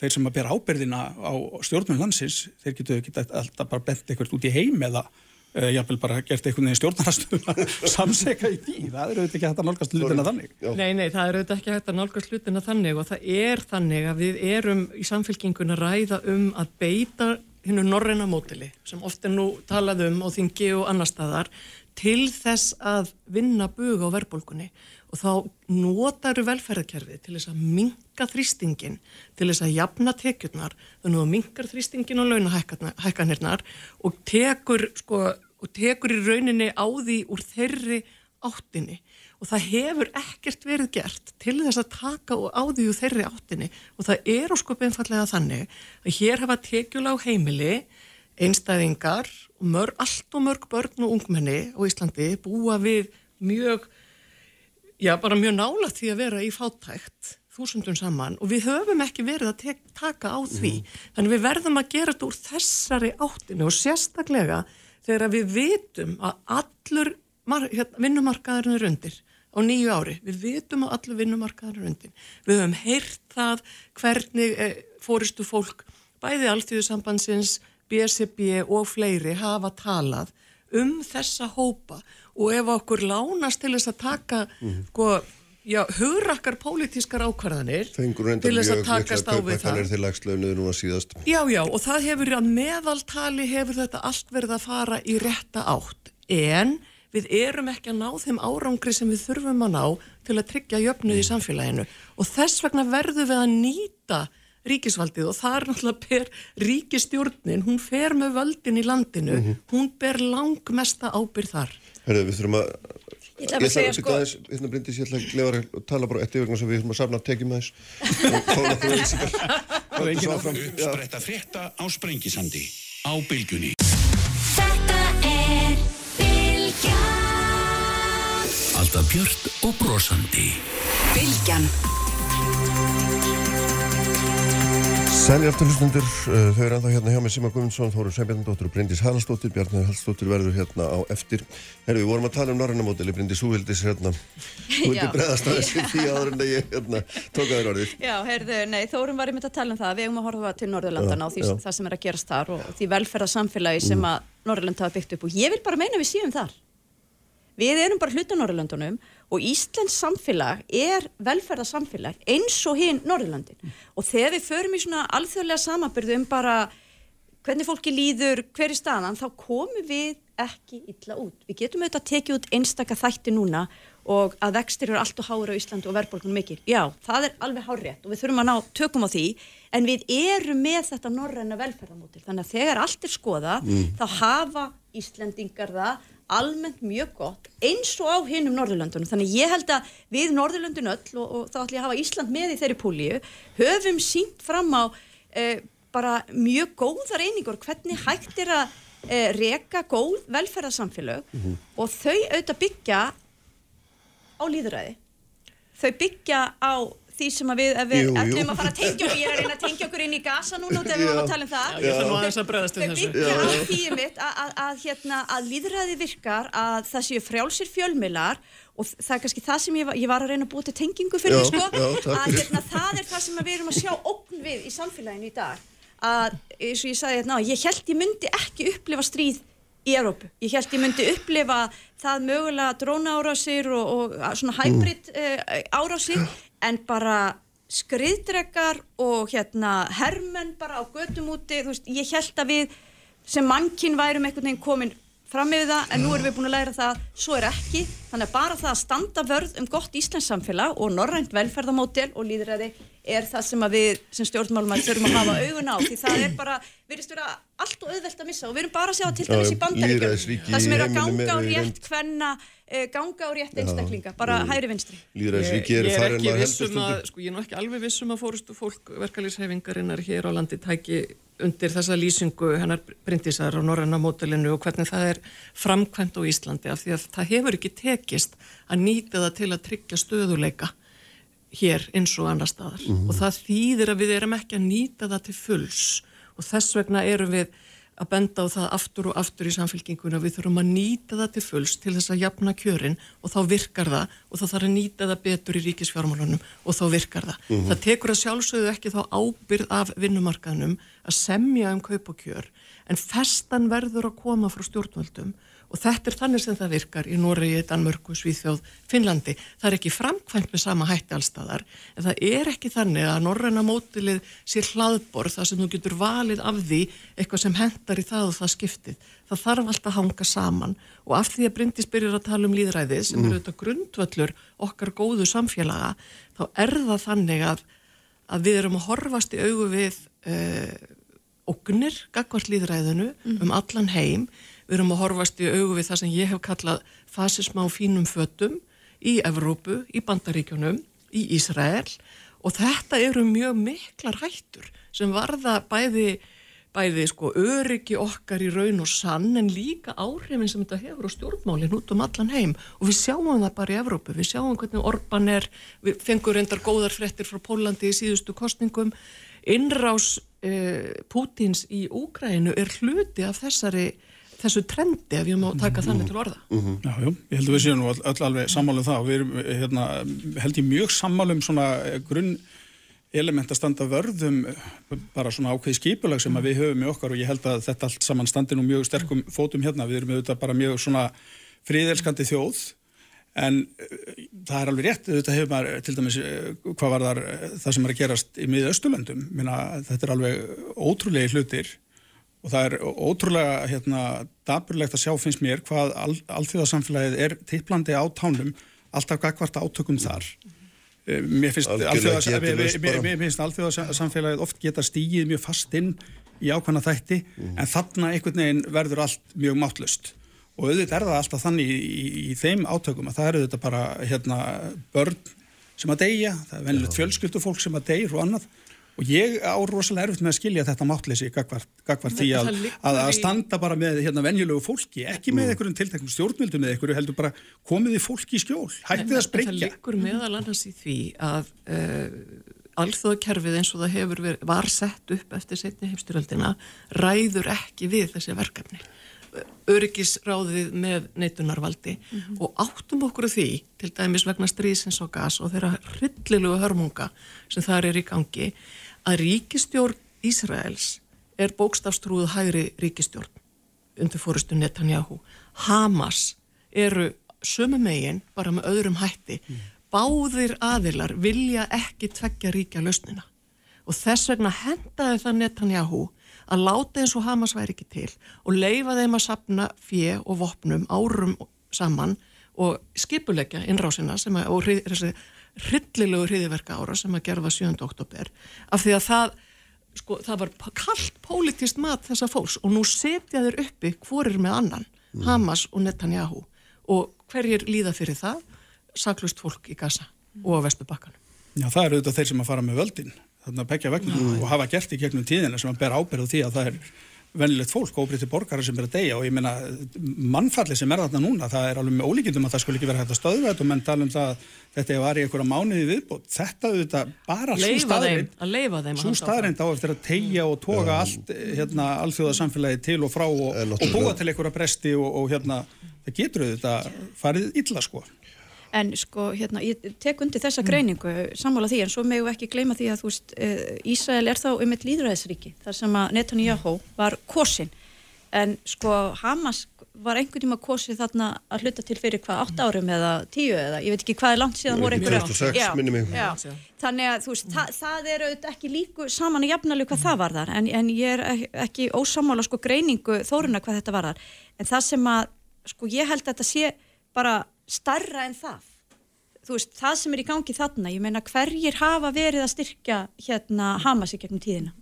þeir sem að bera ábyrðina á stjórnum landsins, þeir getur ekki alltaf bara bent eitthvað út í heim eða uh, jáfnvel bara gert eitthvað neði stjórnarastum að samseka í því, það eru auðvitað ekki hægt að nálgast hlutina þannig. Nei, nei, það eru auðvitað ekki hægt að nálgast hlutina þannig og það er þannig að við erum í samfélkingun að ræða um að beita hinnu norræna mótili sem ofte nú talað um á þingi og annar staðar til þess að vinna bug á verðbólkunni og þá notaru velferðarkerfið til þess að minga þrýstingin, til þess að jafna tekjurnar, þannig að mingar þrýstingin og launahækkanirnar og tekur, sko, og tekur í rauninni á því úr þeirri áttinni. Og það hefur ekkert verið gert til þess að taka á því úr þeirri áttinni. Og það er á sko beinfallega þannig að hér hafa tekjula á heimili einstæðingar og mörg, allt og mörg börn og ungmenni á Íslandi búa við mjög já, bara mjög nála því að vera í fátækt þúsundum saman og við höfum ekki verið að taka á því. Mm. Þannig við verðum að gera þetta úr þessari áttinu og sérstaklega þegar við vitum að allur hérna, vinnumarkaðurinn er undir á nýju ári. Við vitum að allur vinnumarkaðurinn er undir. Við höfum heyrt það hvernig e, fóristu fólk, bæði alltíðusambansins, BSB og fleiri hafa talað um þessa hópa og ef okkur lánast til þess að taka mm. sko, já, hugrakkar pólitískar ákvarðanir til þess að takast á við það. já, já, og það hefur að meðaltali hefur þetta allt verið að fara í rétta átt. En við erum ekki að ná þeim árangri sem við þurfum að ná til að tryggja jöfnuð í samfélaginu. Og þess vegna verðum við að nýta ríkisvaldið og það er náttúrulega per ríkistjórnin, hún fer með völdin í landinu, mm -hmm. hún ber langmesta ábyrð þar Herðu, við þurfum að... Ég ætla að segja sko... Aðeins, hérna Bryndis, ég ætla að glefa að tala bara eftir vegna sem við þurfum að safna tekjum aðeins og fá náttúrulega auðvísingar. Uppspretta frétta á Sprengisandi á Bilgunni. alltaf björt og brosandi. Bilgjan Sælja aftur hlustundur, uh, þau eru ennþá hérna hjá mig Sima Guðmundsson, Þóru Sveinbjörndóttir og Bryndís Haraldsdóttir, Bjarni Haraldsdóttir verður hérna á eftir. Herru, við vorum að tala um Norrannamódeli, Bryndís Úvildis hérna, þú vildi Já. breðast aðeins í því áður en að ég hérna tók að þér orðið. Já, heyrðu, nei, Þórum var einmitt að tala um það, við eigum að horfa til Norðurlandana og því, það sem er að gerast þar og því velferðarsamfélagi sem að Norðurland hafa byggt upp og ég vil bara meina við séum þar. Við erum bara hluta Norðurlandunum og Íslands samfélag er velferðarsamfélag eins og hinn Norðurlandin og þegar við förum í svona alþjóðlega samabyrðu um bara hvernig fólki líður, hver er staðan, þá komum við ekki illa út. Við getum auðvitað að tekið út einstaka þætti núna og að vextir eru allt og háur á Íslandi og verðbólkunum mikil. Já, það er alveg hárétt og við þurfum að ná tökum á því, en við erum með þetta norræna velferðamótil. Þannig að þegar allt er skoðað, þá hafa Íslendingar það almennt mjög gott eins og á hinnum Norðurlöndunum. Þannig ég held að við Norðurlöndun öll og, og þá ætlum ég að hafa Ísland með í þeirri púlíu, höfum sínt fram á eh, bara mjög góðar einingur hvernig hægt er að e, reka góð velferðarsamfélög og þau auðvitað byggja á líðræði þau byggja á því sem að við, ef við ætlum að fara að tengja okkur, ég er að reyna að tengja okkur inn í gasa núna þegar við varum að tala um það. Já, þau þessu. byggja á því mitt að, að, að, hérna, að líðræði virkar að það séu frjálsir fjölmiðlar og það er kannski það sem ég var, ég var að reyna að búa til tengingu fyrir Já, sko, já, að hérna, það er það sem að við erum að sjá ógn við í samfélaginu í dag. Að eins og ég sagði hérna, ég held ég myndi ekki upplifa stríð í Európu. Ég held ég myndi upplifa það mögulega dróna árásir og, og svona hybrid mm. árásir en bara skriðdrekar og hérna hermenn bara á götum úti, þú veist, ég held að við sem mannkinn værum einhvern veginn komin fram yfir það, en nú erum við búin að læra það svo er ekki, þannig að bara það að standa vörð um gott Íslands samfélag og norrænt velferðamódel og líðræði er það sem að við sem stjórnmálumar þurfum að hafa augun á, því það er bara virðist vera allt og auðvelt að missa og við erum bara að sjá til dæmis í bandaríkjum það sem er að heiminum ganga á rétt hvenna, ganga á rétt einstaklinga bara hægri vinstri Ég er ekki maður viss heldur um að, stundum. sko, ég er nú ekki alveg vissum að fórustu fólk verkalýshefingarinnar hér á landi tæki undir þessa lýsingu hennar Bryndísar á norræna mótelinu og hvernig það er framkvæmt á Íslandi af því að það hefur ekki tekist að nýta það til að tryggja stöðuleika hér eins og annar staðar. Og það þýðir að við erum ekki að nýta það til fulls. Og þess vegna erum við að benda á það aftur og aftur í samfélkinguna við þurfum að nýta það til fulls til þess að jafna kjörin og þá virkar það og þá þarf að nýta það betur í ríkisfjármálunum og þá virkar það. Það tekur að sjálfsögðu ekki þá ábyrð af vinnumarkaðnum að semja um kaup og kjör en festan verður að koma frá stjórnvöldum og þetta er þannig sem það virkar í Noregi, Danmörku, Svíþjóð, Finnlandi. Það er ekki framkvæmt með sama hætti allstaðar en það er ekki þannig að norræna mótilið sér hlaðborð þar sem þú getur valið af því eitthvað sem hendar í það og það skiptið. Það þarf alltaf að hanga saman og af því að Bryndís byrjar að tala um líðræðið sem eru þetta grundvöllur okkar góðu samfélaga þá er það þannig að, að við erum að horfast í augu við uh, ógnir gagvart líðræðinu um allan heim við erum að horfast í augu við það sem ég hef kallað fasisma á fínum fötum í Evrópu, í Bandaríkjunum, í Ísrael. Og þetta eru mjög miklar hættur sem varða bæði, bæði sko öryggi okkar í raun og sann en líka áhrifin sem þetta hefur á stjórnmálinn út um allan heim. Og við sjáum það bara í Evrópu, við sjáum hvernig Orban er, við fengum reyndar góðar frettir frá Pólandi í síðustu kostningum innrás eh, Pútins í Úgrænu er hluti af þessari þessu trendi ef ég má taka þannig til orða. Já, jú, ég held að við séum nú öll, öll alveg sammála um það og við erum hérna, held ég mjög sammála um svona eh, grunn element að standa vörðum bara svona ákveði skipulag sem að við höfum í okkar og ég held að þetta allt saman standi nú mjög sterkum fótum hérna, við erum auðvitað bara mjög svona fríðelskandi þjóð en eh, það er alveg rétt auðvitað hefur maður til dæmis eh, hvað var þar það sem er að gerast í miða Östurlöndum Minna, þetta er alveg ótrúlega hlutir og það er ótrúlega hérna, daburlegt að sjá finnst mér hvað al, alþjóðasamfélagið er tipplandi á tánum alltaf gagvart átökum þar. Eh, mér finnst alþjóðasamfélagið oft geta stígið mjög fast inn í ákvæmna þætti en þarna einhvern veginn verður allt mjög máttlust og auðvitað er það alltaf þannig í, í, í þeim átökum að það eru þetta bara hérna, börn sem að deyja, það er venilegt fjölskyldufólk sem að deyr og annað og ég á rosalega erfitt með að skilja þetta máttleysi gagvart því að, að, að standa bara með hérna venjulegu fólki, ekki með mm. einhverjum tilteknum stjórnmjöldum eða einhverju heldur bara komið í fólki í skjól, hættið að sprengja. Það liggur meðal annars í því að uh, alþjóðakerfið eins og það hefur verið, var sett upp eftir setni heimstyröldina ræður ekki við þessi verkefni öryggisráðið með neitunarvaldi mm -hmm. og áttum okkur því til dæmis vegna strísins og gas og þeirra hryllilegu hörmunga sem þar er í gangi að ríkistjórn Ísraels er bókstafstrúð hægri ríkistjórn undir fórustu Netanyahu. Hamas eru sömu megin bara með öðrum hætti. Báðir aðilar vilja ekki tveggja ríkja lausnina og þess vegna hendaði það Netanyahu að láta eins og Hamas væri ekki til og leifa þeim að sapna fjö og vopnum árum saman og skipulegja innrásina sem að, og hryllilegu hriðiverka ára sem að gerfa 7. oktober af því að það, sko, það var kallt pólitist mat þessa fólks og nú setja þeir uppi hvorir með annan, mm. Hamas og Netanyahu og hverjir líða fyrir það? Saklust fólk í Gaza mm. og á Vestubakkanum. Já, það eru auðvitað þeir sem að fara með völdin þarna begja vegna mm. og hafa gert í gegnum tíðina sem að ber ábyrðu því að það er venilegt fólk, óbreytti borgara sem er að deyja. Og ég meina mannfalli sem er þarna núna það er alveg með ólíkindum að það skulle ekki vera hægt að stöðva þetta. Og menn tala um það þetta var í einhverja mánuði viðbót. Þetta auðvitað bara svo staðrind svo staðrind á eftir að tegja og toga um, allt hérna alþjóðasamfélagi til og frá og, og búa til einhverja bresti og, og hérna það getur auðvitað farið illa sko En sko, hérna, ég tek undir þessa greiningu sammála því, en svo megu ekki gleyma því að þú veist, uh, Ísrael er þá um eitt líðræðisríki, þar sem að Netanyahu var kosin, en sko Hamas var einhvern tíma kosið þarna að hluta til fyrir hvað, 8 árum eða 10 eða, ég veit ekki hvað er langt síðan voru einhverja. 2006 minnum ég. Já, þannig að þú veist, þa það er auðvitað ekki líku saman og jafnalega hvað það var þar, en, en ég er ekki ósamála sko greiningu þóruna hvað þetta var þar, en það sem að, sko starra en það. Þú veist, það sem er í gangi þarna ég meina hverjir hafa verið að styrkja hérna Hamas í gegnum tíðina?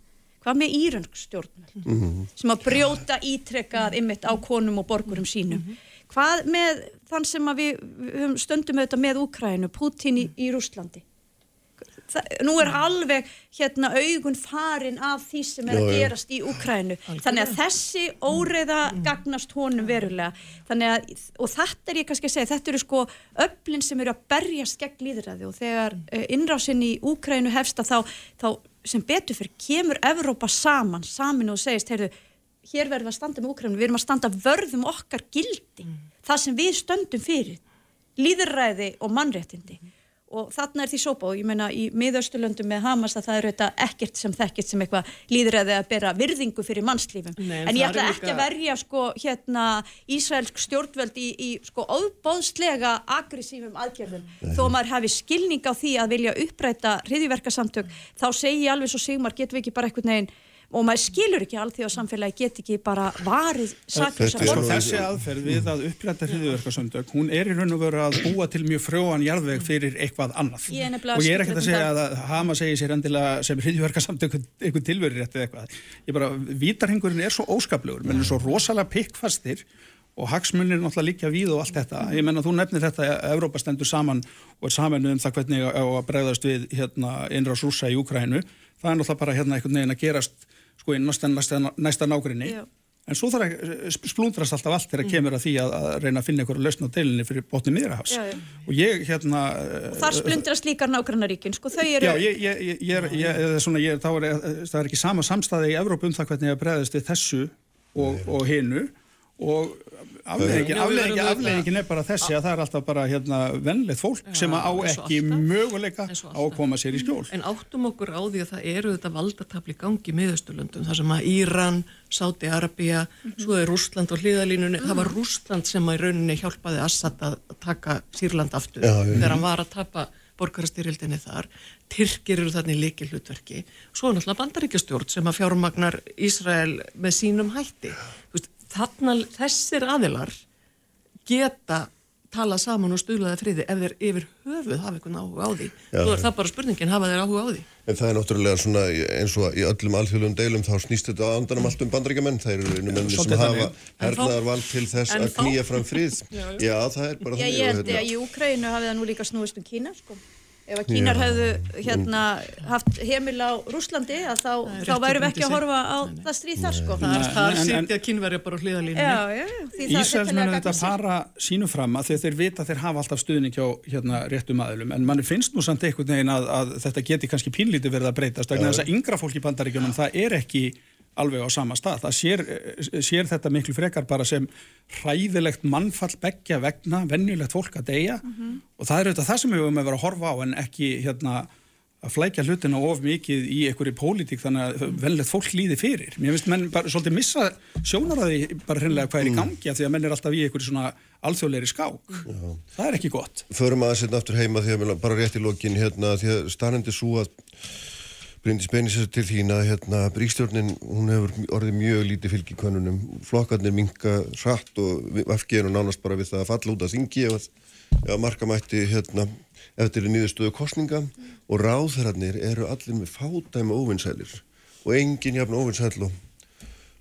Hvað með írönsk stjórnmjöld mm -hmm. sem að brjóta ítrekkað ymmit á konum og borgurum sínum. Mm -hmm. hvað með þann sem að við, við stöndum auðvitað með Úkrænu, Putin í, í Rúslandi það, nú er alveg hérna augun farin af því sem er að gerast í Ukrænu þannig að þessi óreiða gagnast honum verulega. Að, og þetta er ég kannski að segja þetta eru sko öflin sem eru að berjast gegn líðræði og þegar uh, innrásin í Ukrænu hefsta þá, þá sem betur fyrir kemur Evrópa saman samin og segist, heyrðu hér verðum við að standa með Ukrænu, við erum að standa vörðum okkar gildi, mm. það sem við stöndum fyrir líðræði og mannréttindi og þarna er því sópa og ég meina í miðaustulöndum með Hamas að það eru þetta ekkert sem þekkert sem eitthvað líðræði að bera virðingu fyrir mannslífum Nei, en, en ég ætla ekki líka... að verja sko hérna Ísraelsk stjórnvöld í, í sko óbóðslega aggressífum aðgerðum Nei. þó maður hafi skilning á því að vilja uppræta hriðiverkasamtök þá segi ég alveg svo Sigmar getum við ekki bara eitthvað neginn og maður skilur ekki allt því að samfélagi get ekki bara varið. Þessi aðferð við að upplæta hriðverkarsöndök, hún er í raun og veru að búa til mjög frjóan jarðveg fyrir eitthvað annað. Ég og ég er ekkert að segja að Hama segir sér endilega sem hriðverkarsöndök einhvern tilverir eftir eitthvað. Ég bara, vítarhengurinn er svo óskaplegur, menn er svo rosalega pikkfastir og hagsmunir er náttúrulega líka við og allt þetta. Ég menna þú nefnir þetta að Evrópa stendur saman og er saman um það hvernig að bregðast við hérna, innrás rúsa í Úkrænu. Það er náttúrulega bara hérna einhvern veginn að gerast sko í næsta, næsta, næsta nágrinni Já. en svo þarf að eh, splúndrast alltaf allt þegar mm. kemur að því að, að reyna að finna einhverju lausn á deilinni fyrir botni miðrahafs og ég hérna og þar eh, splundrast líka nágrannaríkin sko þau eru Já, ég, ég, ég, er, svona, er, það er ekki sama samstæði í Evróp um það hvernig ég bregðist við þessu og, og hinnu og afleggingin er bara þessi að það er alltaf bara hérna vennlegt fólk sem á ekki möguleika á að koma sér í skjól. En áttum okkur á því að það eru þetta valdatafli gangi miðausturlöndum þar sem að Íran, Sáti-Arabia -hmm. svo er Rústland og hliðalínunni það var Rústland sem að í rauninni hjálpaði Assad að taka Sýrland aftur þegar hann var að tapa borgarastyrildinni þar, Tyrkir eru þarna í líki hlutverki, svo náttúrulega bandaríkjastjórn sem að fjármagnar Ísrael með sínum hætti þarna þessir aðilar geta tala saman og stuðlaði friði ef þeir yfir höfuð hafa einhvern áhuga á því. Já, þú er það bara spurningin, hafa þeir áhuga á því? En það er náttúrulega svona eins og í öllum alþjóðlum deilum þá snýst þetta andanum allt um bandaríkjumenn það eru einu menni sem hafa hernaðar vald til þess að knýja fram frið. Já, það er bara Já, ég held að í Ukrænu hafi það nú líka snúist um Kína sko ef að Kínar hefðu hérna haft heimil á Rúslandi að þá, þá værum við ekki að horfa á það stríð þar sko. Það er En- þar en- sitja kynverja bara á hliðalínu. Það menn þetta fara sínu fram að þeir, þeir vita að þeir hafa alltaf stuðning hjá hérna, réttum aðilum. En mann finnst nú samt einhvern veginn að, að þetta geti kannski pínlítið verið að breytast vegna þess að yngra fólk í bandaríkjunum það er ekki alveg á sama stað það sér, eh, sér þetta miklu frekar bara sem hræðilegt mannfall beggja vegna, venjulegt fólk að deyja og það er auðvitað það sem við höfum að vera að horfa á en ekki hérna að flækja hlutina of mikið í einhverju pólitík þannig að venlegt fólk líði fyrir. Mér finnst menn bara svolítið missa sjónaraði bara hreinlega hvað er í gangi af því að menn er alltaf í einhverju svona alþjóðleiri skák. Það er ekki gott. Förum aðeins hérna aftur heima því að bara rétt í lokin hérna því að Bryndis sér til þín að hérna Bríkstjórnin, hún hefur orðið mjög lítið fylgi í konunum, flokkarnir minka hratt og FG er nánast bara við það að falla út að þingi ef að, ef að marka mætti hérna eftir nýðustöðu kostninga og ráðherrarnir eru allir með fádæma óvinnsælir og engin jafn óvinnsæl og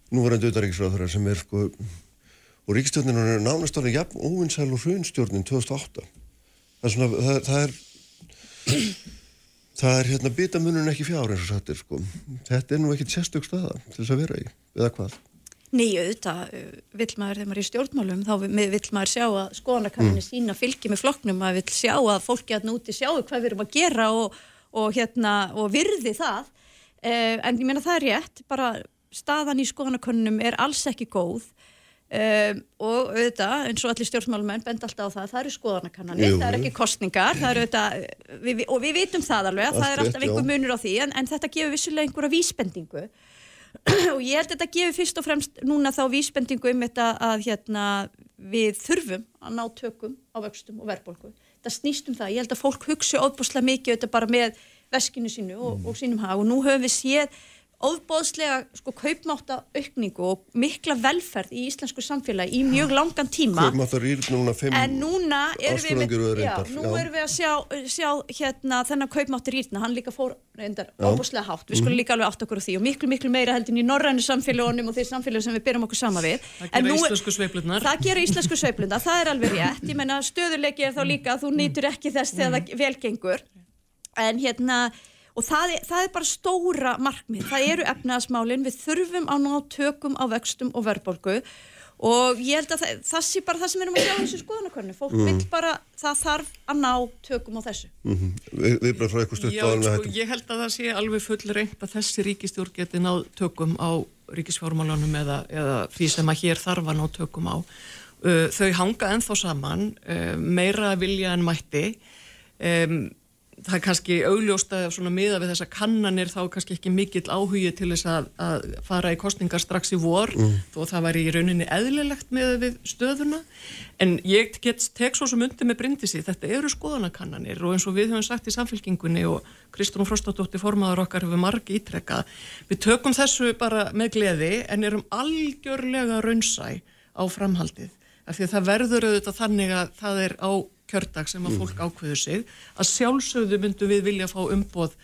nú var hann dötaríkisráðherra sem er sko og ríkistjórnin er nánast alveg jafn óvinnsæl og hrunstjórnin 2008 það er svona, það, það er það er hérna bitamunun ekki fjár eins og sagt er sko. Þetta er nú ekkit sérstök staða til þess að vera í eða hvað? Nei, auðvitað, uh, vill maður þegar maður er í stjórnmálum, þá vi- vill maður sjá að skoðanakanninni sína fylgi með flokknum, maður vill sjá að fólki að núti sjáu hvað við erum að gera og, og, hérna, og virði það. Uh, en ég meina það er rétt, bara staðan í skoðanakanninum er alls ekki góð um, og auðvitað, eins og allir stjórnmálumenn benda alltaf á það, það eru skoðanakannanir, það er jú. ekki kostningar, eru auðvitað, við, og við vitum það alveg, að það er alltaf einhver munur á því, en, en þetta gefur vissulega einhverja vísbendingu og ég held að þetta gefur fyrst og fremst núna þá vísbendingu um þetta að hérna, við þurfum að ná tökum á vöxtum og verðbólku. Þetta snýst um það. Ég held að fólk hugsi óbúslega mikið þetta bara með veskinu sínu og, og sínum hag og nú höfum við séð óbóðslega sko kaupmáta aukningu og mikla velferð í íslensku samfélagi í mjög langan tíma. Núna En núna erum við, eru já, reyndar, nú erum við að sjá, sjá hérna, þennan kaupmáttur rýrna, hann líka fór óbúslega hátt, við Mhm. skulum líka alveg átt okkur á því og miklu, miklu meira heldur en í norrænu samfélagunum og þeir samfélagum sem við byrjum okkur sama við. Það En gera nú er- íslensku sveiflurnar. Það gera íslensku sveiflunda, það er alveg rétt, ég menna stöðuleiki er þá líka að þú nýtur ekki þess þegar það vel gengur, en hérna, og það er, það er bara stóra markmið, það eru efnaðasmálin, við þurfum að ná tökum á vextum og verðbólgu og ég held að það, það sé bara það sem erum að sjá í þessu skoðanakornu, fólk Mm. vill bara, það þarf að ná tökum á þessu. mm við, við bara frá eitthvað stutt Já, á sko, ég held að það sé alveg full reynd að þessi ríkistjórn geti náð tökum á ríkisfjármálunum eða, eða því sem að hér þarf að ná tökum á. Uh, þau hanga ennþá saman, uh, meira vilja en mætti. Um, það er kannski augljóst að svona miða við þessa kannanir þá er kannski ekki mikill áhugi til þess að, að fara í kostningar strax í vor Mm. þó það væri í rauninni eðlilegt með við stöðuna en ég get tek svo sem undir með brindisi þetta eru skoðanakannanir og eins og við höfum sagt í samfélkingunni og Kristrún Frostadóttir formaður okkar hefur margi ítrekka við tökum þessu bara með gleði en erum algjörlega raunsæ á framhaldið af því að það verður auðvitað þannig að það er á kjördag sem að fólk ákveður sig að sjálfsögðu myndum við vilja fá umboð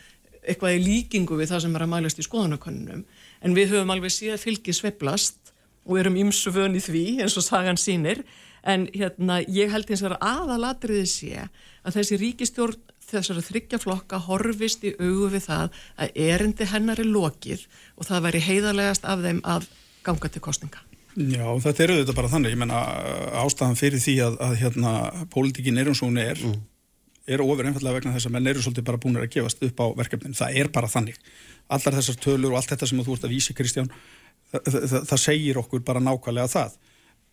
eitthvað í líkingu við það sem er að mælast í skoðanakönnunum. En við höfum alveg síðan fylgið sveplast og erum ymsu vön í því eins og sagan sínir en hérna ég held eins og aðalatriði sé að þessi ríkistjórn þessari þryggja flokka horfist í augu við það að erindi hennar er lokið og það væri heiðarlegast af þeim að ganga til kostninga. Já, þetta er auðvitað bara þannig, ég menna ástæðan fyrir því að, að hérna pólitíkin er eins og hún er, er ofur einfallega vegna þess að menn eru svolítið bara búin að gefast upp á verkefnin, það er bara þannig. Allar þessar tölur og allt þetta sem þú ert að vísi Kristján, það, það, það segir okkur bara nákvæmlega það.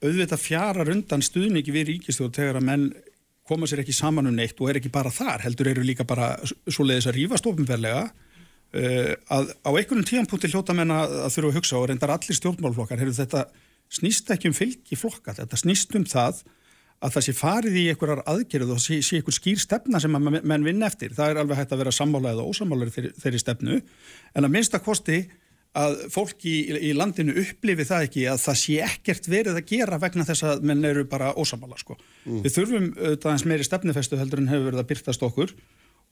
Auðvitað fjarar undan stuðningi við ríkistjóð þegar að menn koma sér ekki saman um neitt og er ekki bara þar, heldur eru líka bara svoleiðis að rífast ofinverlega uh, að á einhvern tíanpunkti snýst ekki um fylgi flokka, þetta snýst um það að það sé farið í einhverjar aðgerð og sé, sé einhver skýr stefna sem menn- vinna eftir. Það er alveg hægt að vera sammála eða ósammála þeirri, þeirri stefnu en að minnsta kosti að fólk í, í landinu upplifi það ekki að það sé ekkert verið að gera vegna þess að menn eru bara ósammála sko. Mm. Við þurfum auðvitað eins meiri stefnufestu heldur en hefur verið að byrtast okkur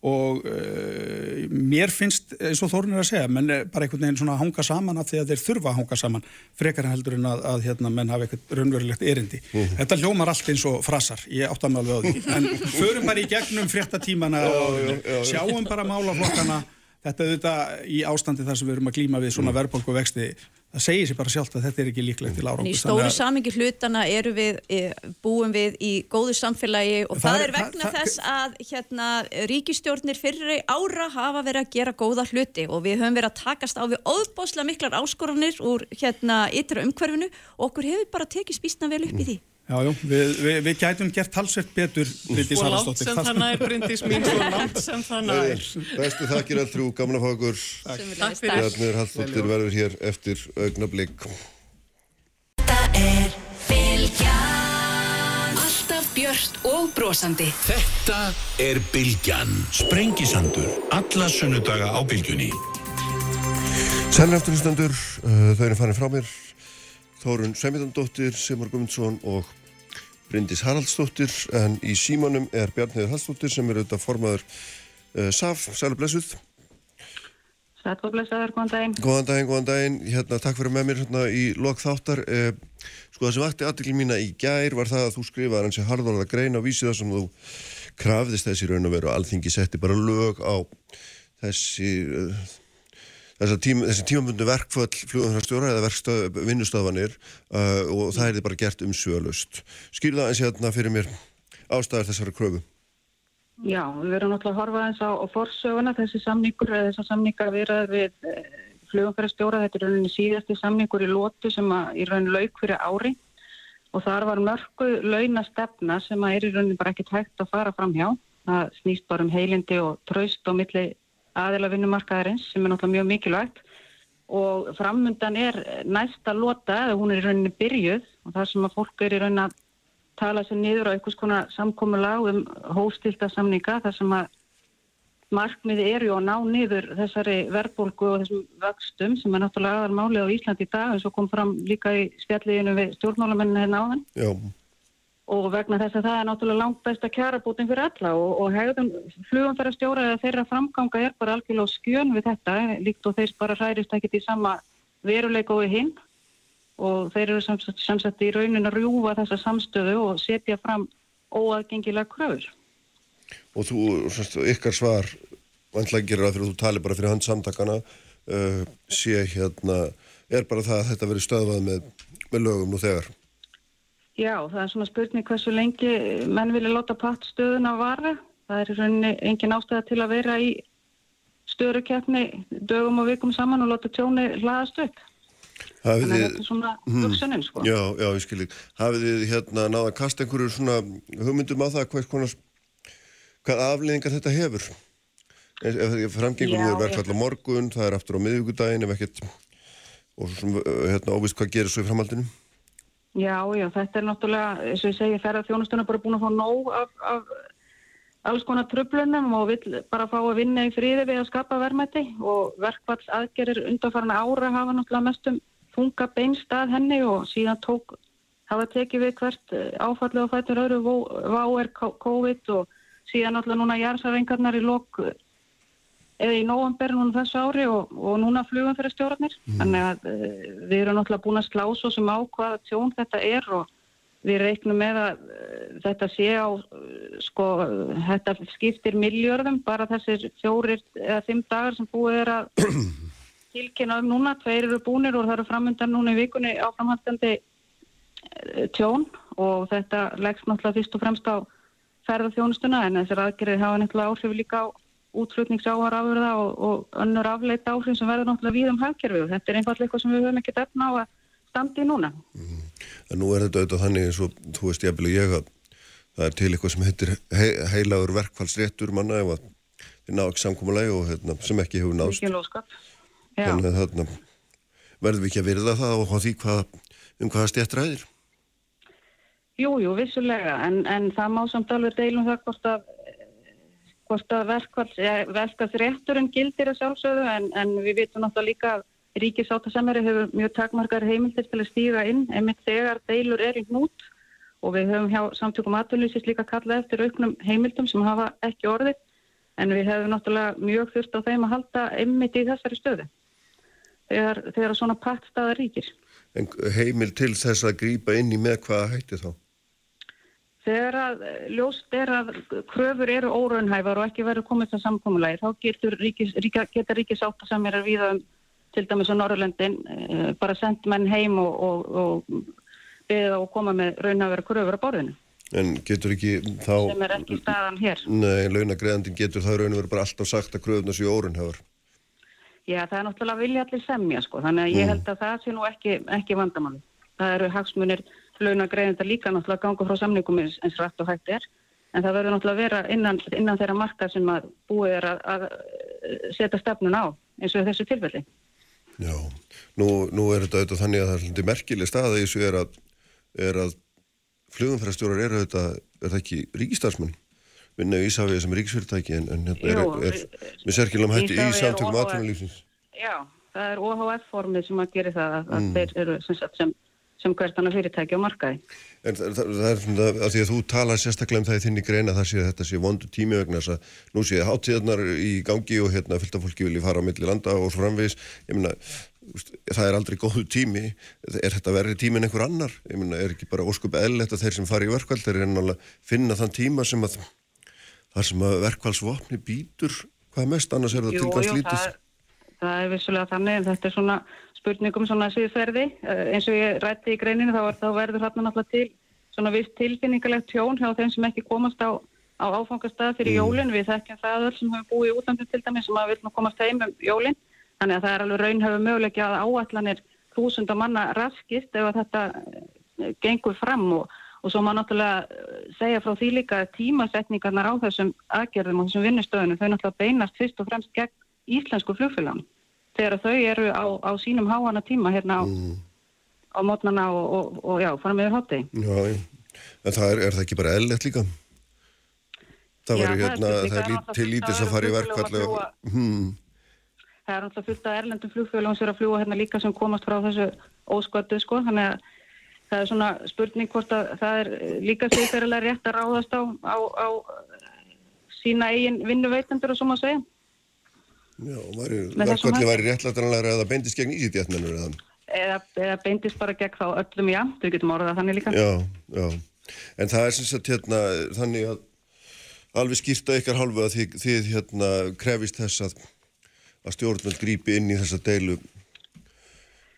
og uh, mér finnst eins og Þórun er að segja menn er bara einhvern veginn svona hanga saman af því að þeir þurfa að hanga saman frekar en heldur en að, að hérna, menn hafa eitthvað raunverulegt erindi. Mhm. Þetta hljómar allt eins og frasar, ég átta mig alveg á því. En förum bara í gegnum fréttatímana og sjáum bara málaflokkana. Þetta þetta í ástandi þar sem við erum að glíma við svona verðbólku vexti það segir sér bara sjálft að þetta er ekki líklegt til Í árangus stóru samingi hlutana við, e, búum við í góðu samfélagi og Það það, er- vegna það- þess að hérna, ríkistjórnir fyrir ára hafa verið að gera góða hluti og við höfum verið að takast á við óðbóðslega miklar áskoranir úr hérna, ytra umhverfinu og okkur hefur bara tekið spýsna vel upp í því. Já, já, við, við, við gætum gert talsvert betur Bryndís Svo langt Haraldsdóttir. sem það nær, Bryndís mín, svo langt sem það nær. Bestu þakkir all þrjú, fá ykkur. Sömuleiðis, fyrir. takk. Bjarnir Hallþóttir verður hér eftir augnablík. Alltaf björt og brosandi Þetta er Bylgjan. Sprengisandur. Alla sunnudaga á Bylgjunni. Sælnafturlistandur, uh, þau eru farin frá mér. Þórun Sveinbjörndóttir, Simar Gumundsson og Bryndís Haraldsdóttir. En í símanum er Bjarnir Hallþóttir sem er auðvitað formaður uh, SAF, sælu blessuð. Sætt og blessaður, góðan daginn. Góðan daginn, góðan daginn. Hérna, takk fyrir með mér hérna, í lok þáttar. Eh, sko það sem vakti aðtikli mína í gær var það að þú skrifaði hansi harðorða grein á vísi þar sem þú krafðist þessi raun og veru og alþingi setti bara lög á þessi, uh, tím, þessi tímabundu verkföll flugumhverfstjóra eða verkstöð, vinnustöðvanir uh, og það er bara gert um sögulust. Skýrða eins hérna fyrir mér ástæðar þessari kröfu. Já, við verðum náttúrulega að horfa eins á, forsöguna, þessi samningur eða þessar samningar viðraður við e, flugumferðarstjóra. Þetta er rauninni síðasti samningur í lótu sem í rauninni lauk fyrir ári og þar var mörgu launastefna sem er í rauninni bara ekkert hægt að fara fram hjá. Það snýst bara um heilindi og traust á milli aðila vinnumarkaðarins sem er náttúrulega mjög mikilvægt. Og framundan er næsta lóta, eða hún er í rauninni byrjuð og það sem að fólk er í rauninni að tala sér niður á einhvers konar samkomulag um hóstilta samninga þar sem að markmiði eru að ná niður þessari verðbólgu og þessum vöxtum sem er náttúrulega aðal málið á Íslandi í dag eins og kom fram líka í spjalliðinu við stjórnmálamennin hérna áðan. Já, og vegna þess að það er náttúrulega langt besta kjarabútin fyrir alla og, og hegðun flugumfæra eða þeirra framganga er bara algjörlega skjön við þetta líkt og þeir bara hærist ekkit í sama veruleika og við hinn og þeir eru sem sagt í raunin að rjúfa þessa samstöðu og setja fram óaðgengilega kröfur. og þú, ykkar svar vantlega gerir að þú tali bara fyrir hand samtakana uh, sé hérna er bara það að þetta verið stöðvað með, með lögum nú þegar Já, það er svona spurning hversu lengi menn vilja láta pattstöðuna vara. Það er í rauninni engin ástæða til að vera í störukeppni dögum og vikum saman og láta tjóni hlaðast upp. Þannig að þetta er svona Mhm. hugsunin, sko. já, já, ég skil ekki hafið þið hérna náða að kasta einhverju svona hugmyndum á það hvers konar hvað afleðingar þetta hefur ef, Já, nú er verkfall á morgun það er aftur á miðvíkudaginn ef ekkert og svona, hérna, óvist hvað gerir svo í framhaldinu Já, já, þetta er náttúrulega, eins og ég segi, ferðarþjónustuna bara búin að fá nóg af, af alls konar tröflunum og vill bara fá að vinna í friði við að skapa verðmætti og verkvalls aðgerir undanfarna ára hafa náttúrulega mestum þunga beinst að henni og síðan tók, hafa tekið við hvert eh, áfallið og fættur öðru vó- vá er COVID og síðan náttúrulega núna jarðsarvengarnar í lok eða í nóvamber núna þessu ári og, og núna flugum fyrir stjórnarnir. Þannig að uh, við erum náttúrulega búin að slá svo sem á hvaða tjón þetta er og við reiknum með að uh, þetta sé á, uh, sko, þetta skiptir miljörðum, bara þessir fjórir eða fimm dagar sem búið er að tilkynna um núna, tveir eru búnir og það eru framöndan núna í vikunni áframhaldandi tjón. Og þetta leggst náttúrulega fyrst og fremst á ferðarþjónustuna en þessar aðgerðir hafa náttúrulega áhrif líka á útflutningsáharafurða og, og önnur afleita áhrif sem verður náttúrulega við um hagkerfið. Og þetta er einfallega eitthvað sem við höfum ekki defna á að standa í núna. en nú er þetta auðvitað þannig eins og þú veist ég ég að það er til eitthvað sem heitir hei, heilagur verkfallsréttur manna ef að þið ná ekki samkómulegi og hérna, sem ekki hefur nást Mikið lóskap. Þannig að þarna verðum við ekki að virða það og því hvað, um hvaða stjætt ræðir? Jú, jú, vissulega. En, en það má samt alveg deilum það hvort að hvort að verkvalls, ja, verkvalsrétturinn gildir að sjálfsögðu en, en við vitum náttúrulega líka að ríkisáttasemjari hefur mjög takmarkar heimildir til að stíga inn einmitt þegar deilur er í hnút og við höfum hjá samtökum atvinnlýsins líka kallað eftir auknum heimildum sem hafa ekki orðið En við hefum náttúrulega mjög þurft á þeim að halda einmitt í þessari stöðu þegar, þegar svona pattstaða ríkir. En heimil til þess að grípa inn í með hvaða hætti þá? Þegar að eh, ljóst er að kröfur eru óraunhæfar og ekki verður komið til samkommulagi, þá getur ríkis, ríka, geta ríkisáta sem er að viða um til dæmis á Norrlöndin eh, bara sendt menn heim og, og, og á að koma með raunhæfara kröfur á borðinu. En getur ekki þá... Sem er ekki staðan hér. Nei, launagreðandin getur það raun og verið bara alltaf sagt að kröfuna séu óraunhæfar. Já, það er náttúrulega vilja allir semja sko, þannig að ég Mm. held að það sé nú ekki, ekki vandamann. Það eru hagsmunir launagreðenda líka náttúrulega að ganga frá samningum eins, rætt og hægt er, en það verður náttúrulega að vera innan, innan þeirra marka sem að búið er að, að setja stefnun á, eins og þessu tilfelli. Já, nú, nú er þetta auðvitað þannig að það er svolítið merkileg staða í þessu er að, er að flugumfærastjórar eru auðvitað, er það ekki ríkistarsmenn? Vinna í Ísafið sem ríkisfyrirtæki en, en hérna er, Jú, er, með sérkjulum hætti í er samtökum OHF. atvinnulífsins. Já, það er OHF-formið sem að gera það, að, að Mm. þeir eru sem, sagt sem, sem hvertana fyrirtæki á markaði. En það, er svona að því að þú talar sérstaklega um það í þinni greina það sé þetta sé vondu tími vegna þess að nú sé hátíðarnar í gangi og hérna fylgta fólki vilji fara á milli landa og framvegis. Ég úst, það er aldrei góðu tími. Er þetta verri tími en einhver annar? Ég meina, er ekki bara óskup eðlilegt að þeir sem fara í verkvall þeir er náttúrulega að finna þann tíma sem að þar sem að verkvallsvopni býtur hvað mest, annars er það er- það er vissulega þannig, en þetta er svona spurningum svona síðferði. Uh, eins og ég rætti í greininu, þá, er- þá verður hérna náttúrulega til svona viss tilfinningalegt tjón hjá þeim sem ekki komast á, á áfangastað fyrir Mm. jólinn. Við þekkjum það öll sem hefur búið í útlandum til dæmis sem að vil nú komast heim um jólinn. Þannig að það er alveg raunhefur möguleiki að áallanir þúsunda manna raskist ef að þetta eh, gengur fram og, og svo má náttúrulega eh, segja frá því líka tímasetningarnar á þessum aðgerðum og þessum vinnustöðunum þau náttúrulega beinast fyrst og fremst gegn íslensku flugfélagum þegar þau eru á, á sínum háana tíma hérna á, á mótnana og, og, og já, fara með hátti. Já. En það er, er það ekki bara eðlilegt líka? Það Já, hérna, það það er náttúrulega til af sem fara í að Hmm. Það er náttúrulega fullt af erlendum flugfélagum sem eru að fljúa hérna líka sem komast frá þessu óskottu sko, þannig að það er svona spurning hvort að það er líka siðferðilega rétt að ráðast á, á, á sína eigin vinnuveitendur og svo maður segja. Já, hætti. væri réttlættanlega eða beindist gegn ísítjætmennur eða... Eða, eða beindist bara gegn þá öllum já, þau getum orðað þannig líka. Já, já. En það er sem sagt hérna, þannig að alveg skýrta ykkar hálfu að þið, þið hérna krefist þess að, að stjórnvöld grípi inn í þessa deilu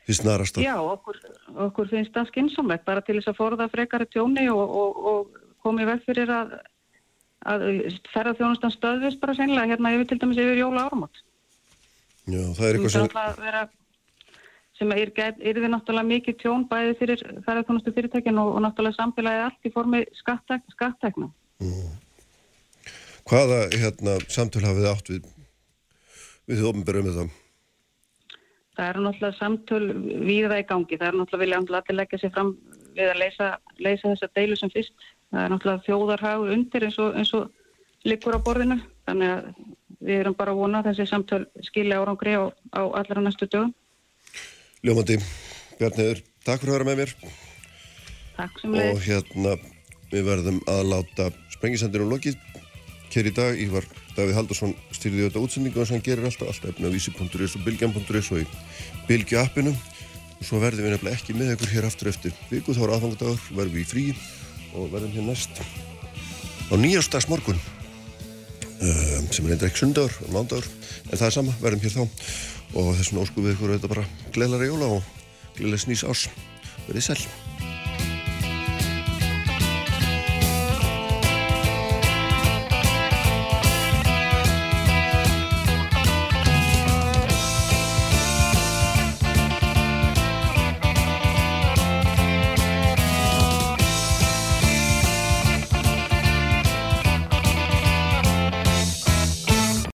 því snarast að... Já, okkur, okkur finnst það skynsomlegt bara til þess að forða frekari tjóni og, og, og komi veg fyrir að, að ferða þjónustan stöðvist bara sennilega hérna yfir til dæmis yfir jóla áramót. Já, það er eitthvað sem... sem... Vera, sem er, er þið náttúrulega mikið tjón bæði fyrir ferðarþjónustu fyrirtækin og, og náttúrulega samfélagi allt í formi skattek, skattekna. Hvaða hérna, samtöl hafið átt við við ofnbærum með það? Það eru náttúrulega samtöl víða í gangi. Það eru náttúrulega vilja allir leggja sér fram við að leysa, leysa þessa deilu sem fyrst. Það er náttúrulega þjóðarhagur undir eins og, eins og liggur á borðinu. Þannig að við erum bara að vona að þessi samtöl skilja árangri á, á allra næstu dögum. Ljómandi, Bjarniður, takk fyrir að vera með mér. Takk sem og leiðis. hérna við verðum að láta sprengisendinu lokið. Hér í dag, ég var Davíð Haldarsson styrði þetta útsendingu og sem gerir alltaf alltaf efna vísi.is og bilgjan.is og í bilgju appinu og svo verðum við nefnilega ekki með ykkur hér aftur eftir viku, þá er aðfangadagur, verðum við í frí og verðum hér næst á nýjástags morgun um, sem er eitthvað ekki sundagur mándagur, en það er sama, verðum hér þá. Og þessum ósku við ykkur auðvitað bara gleðlara jóla og gleðlega snýs ás verðið sæl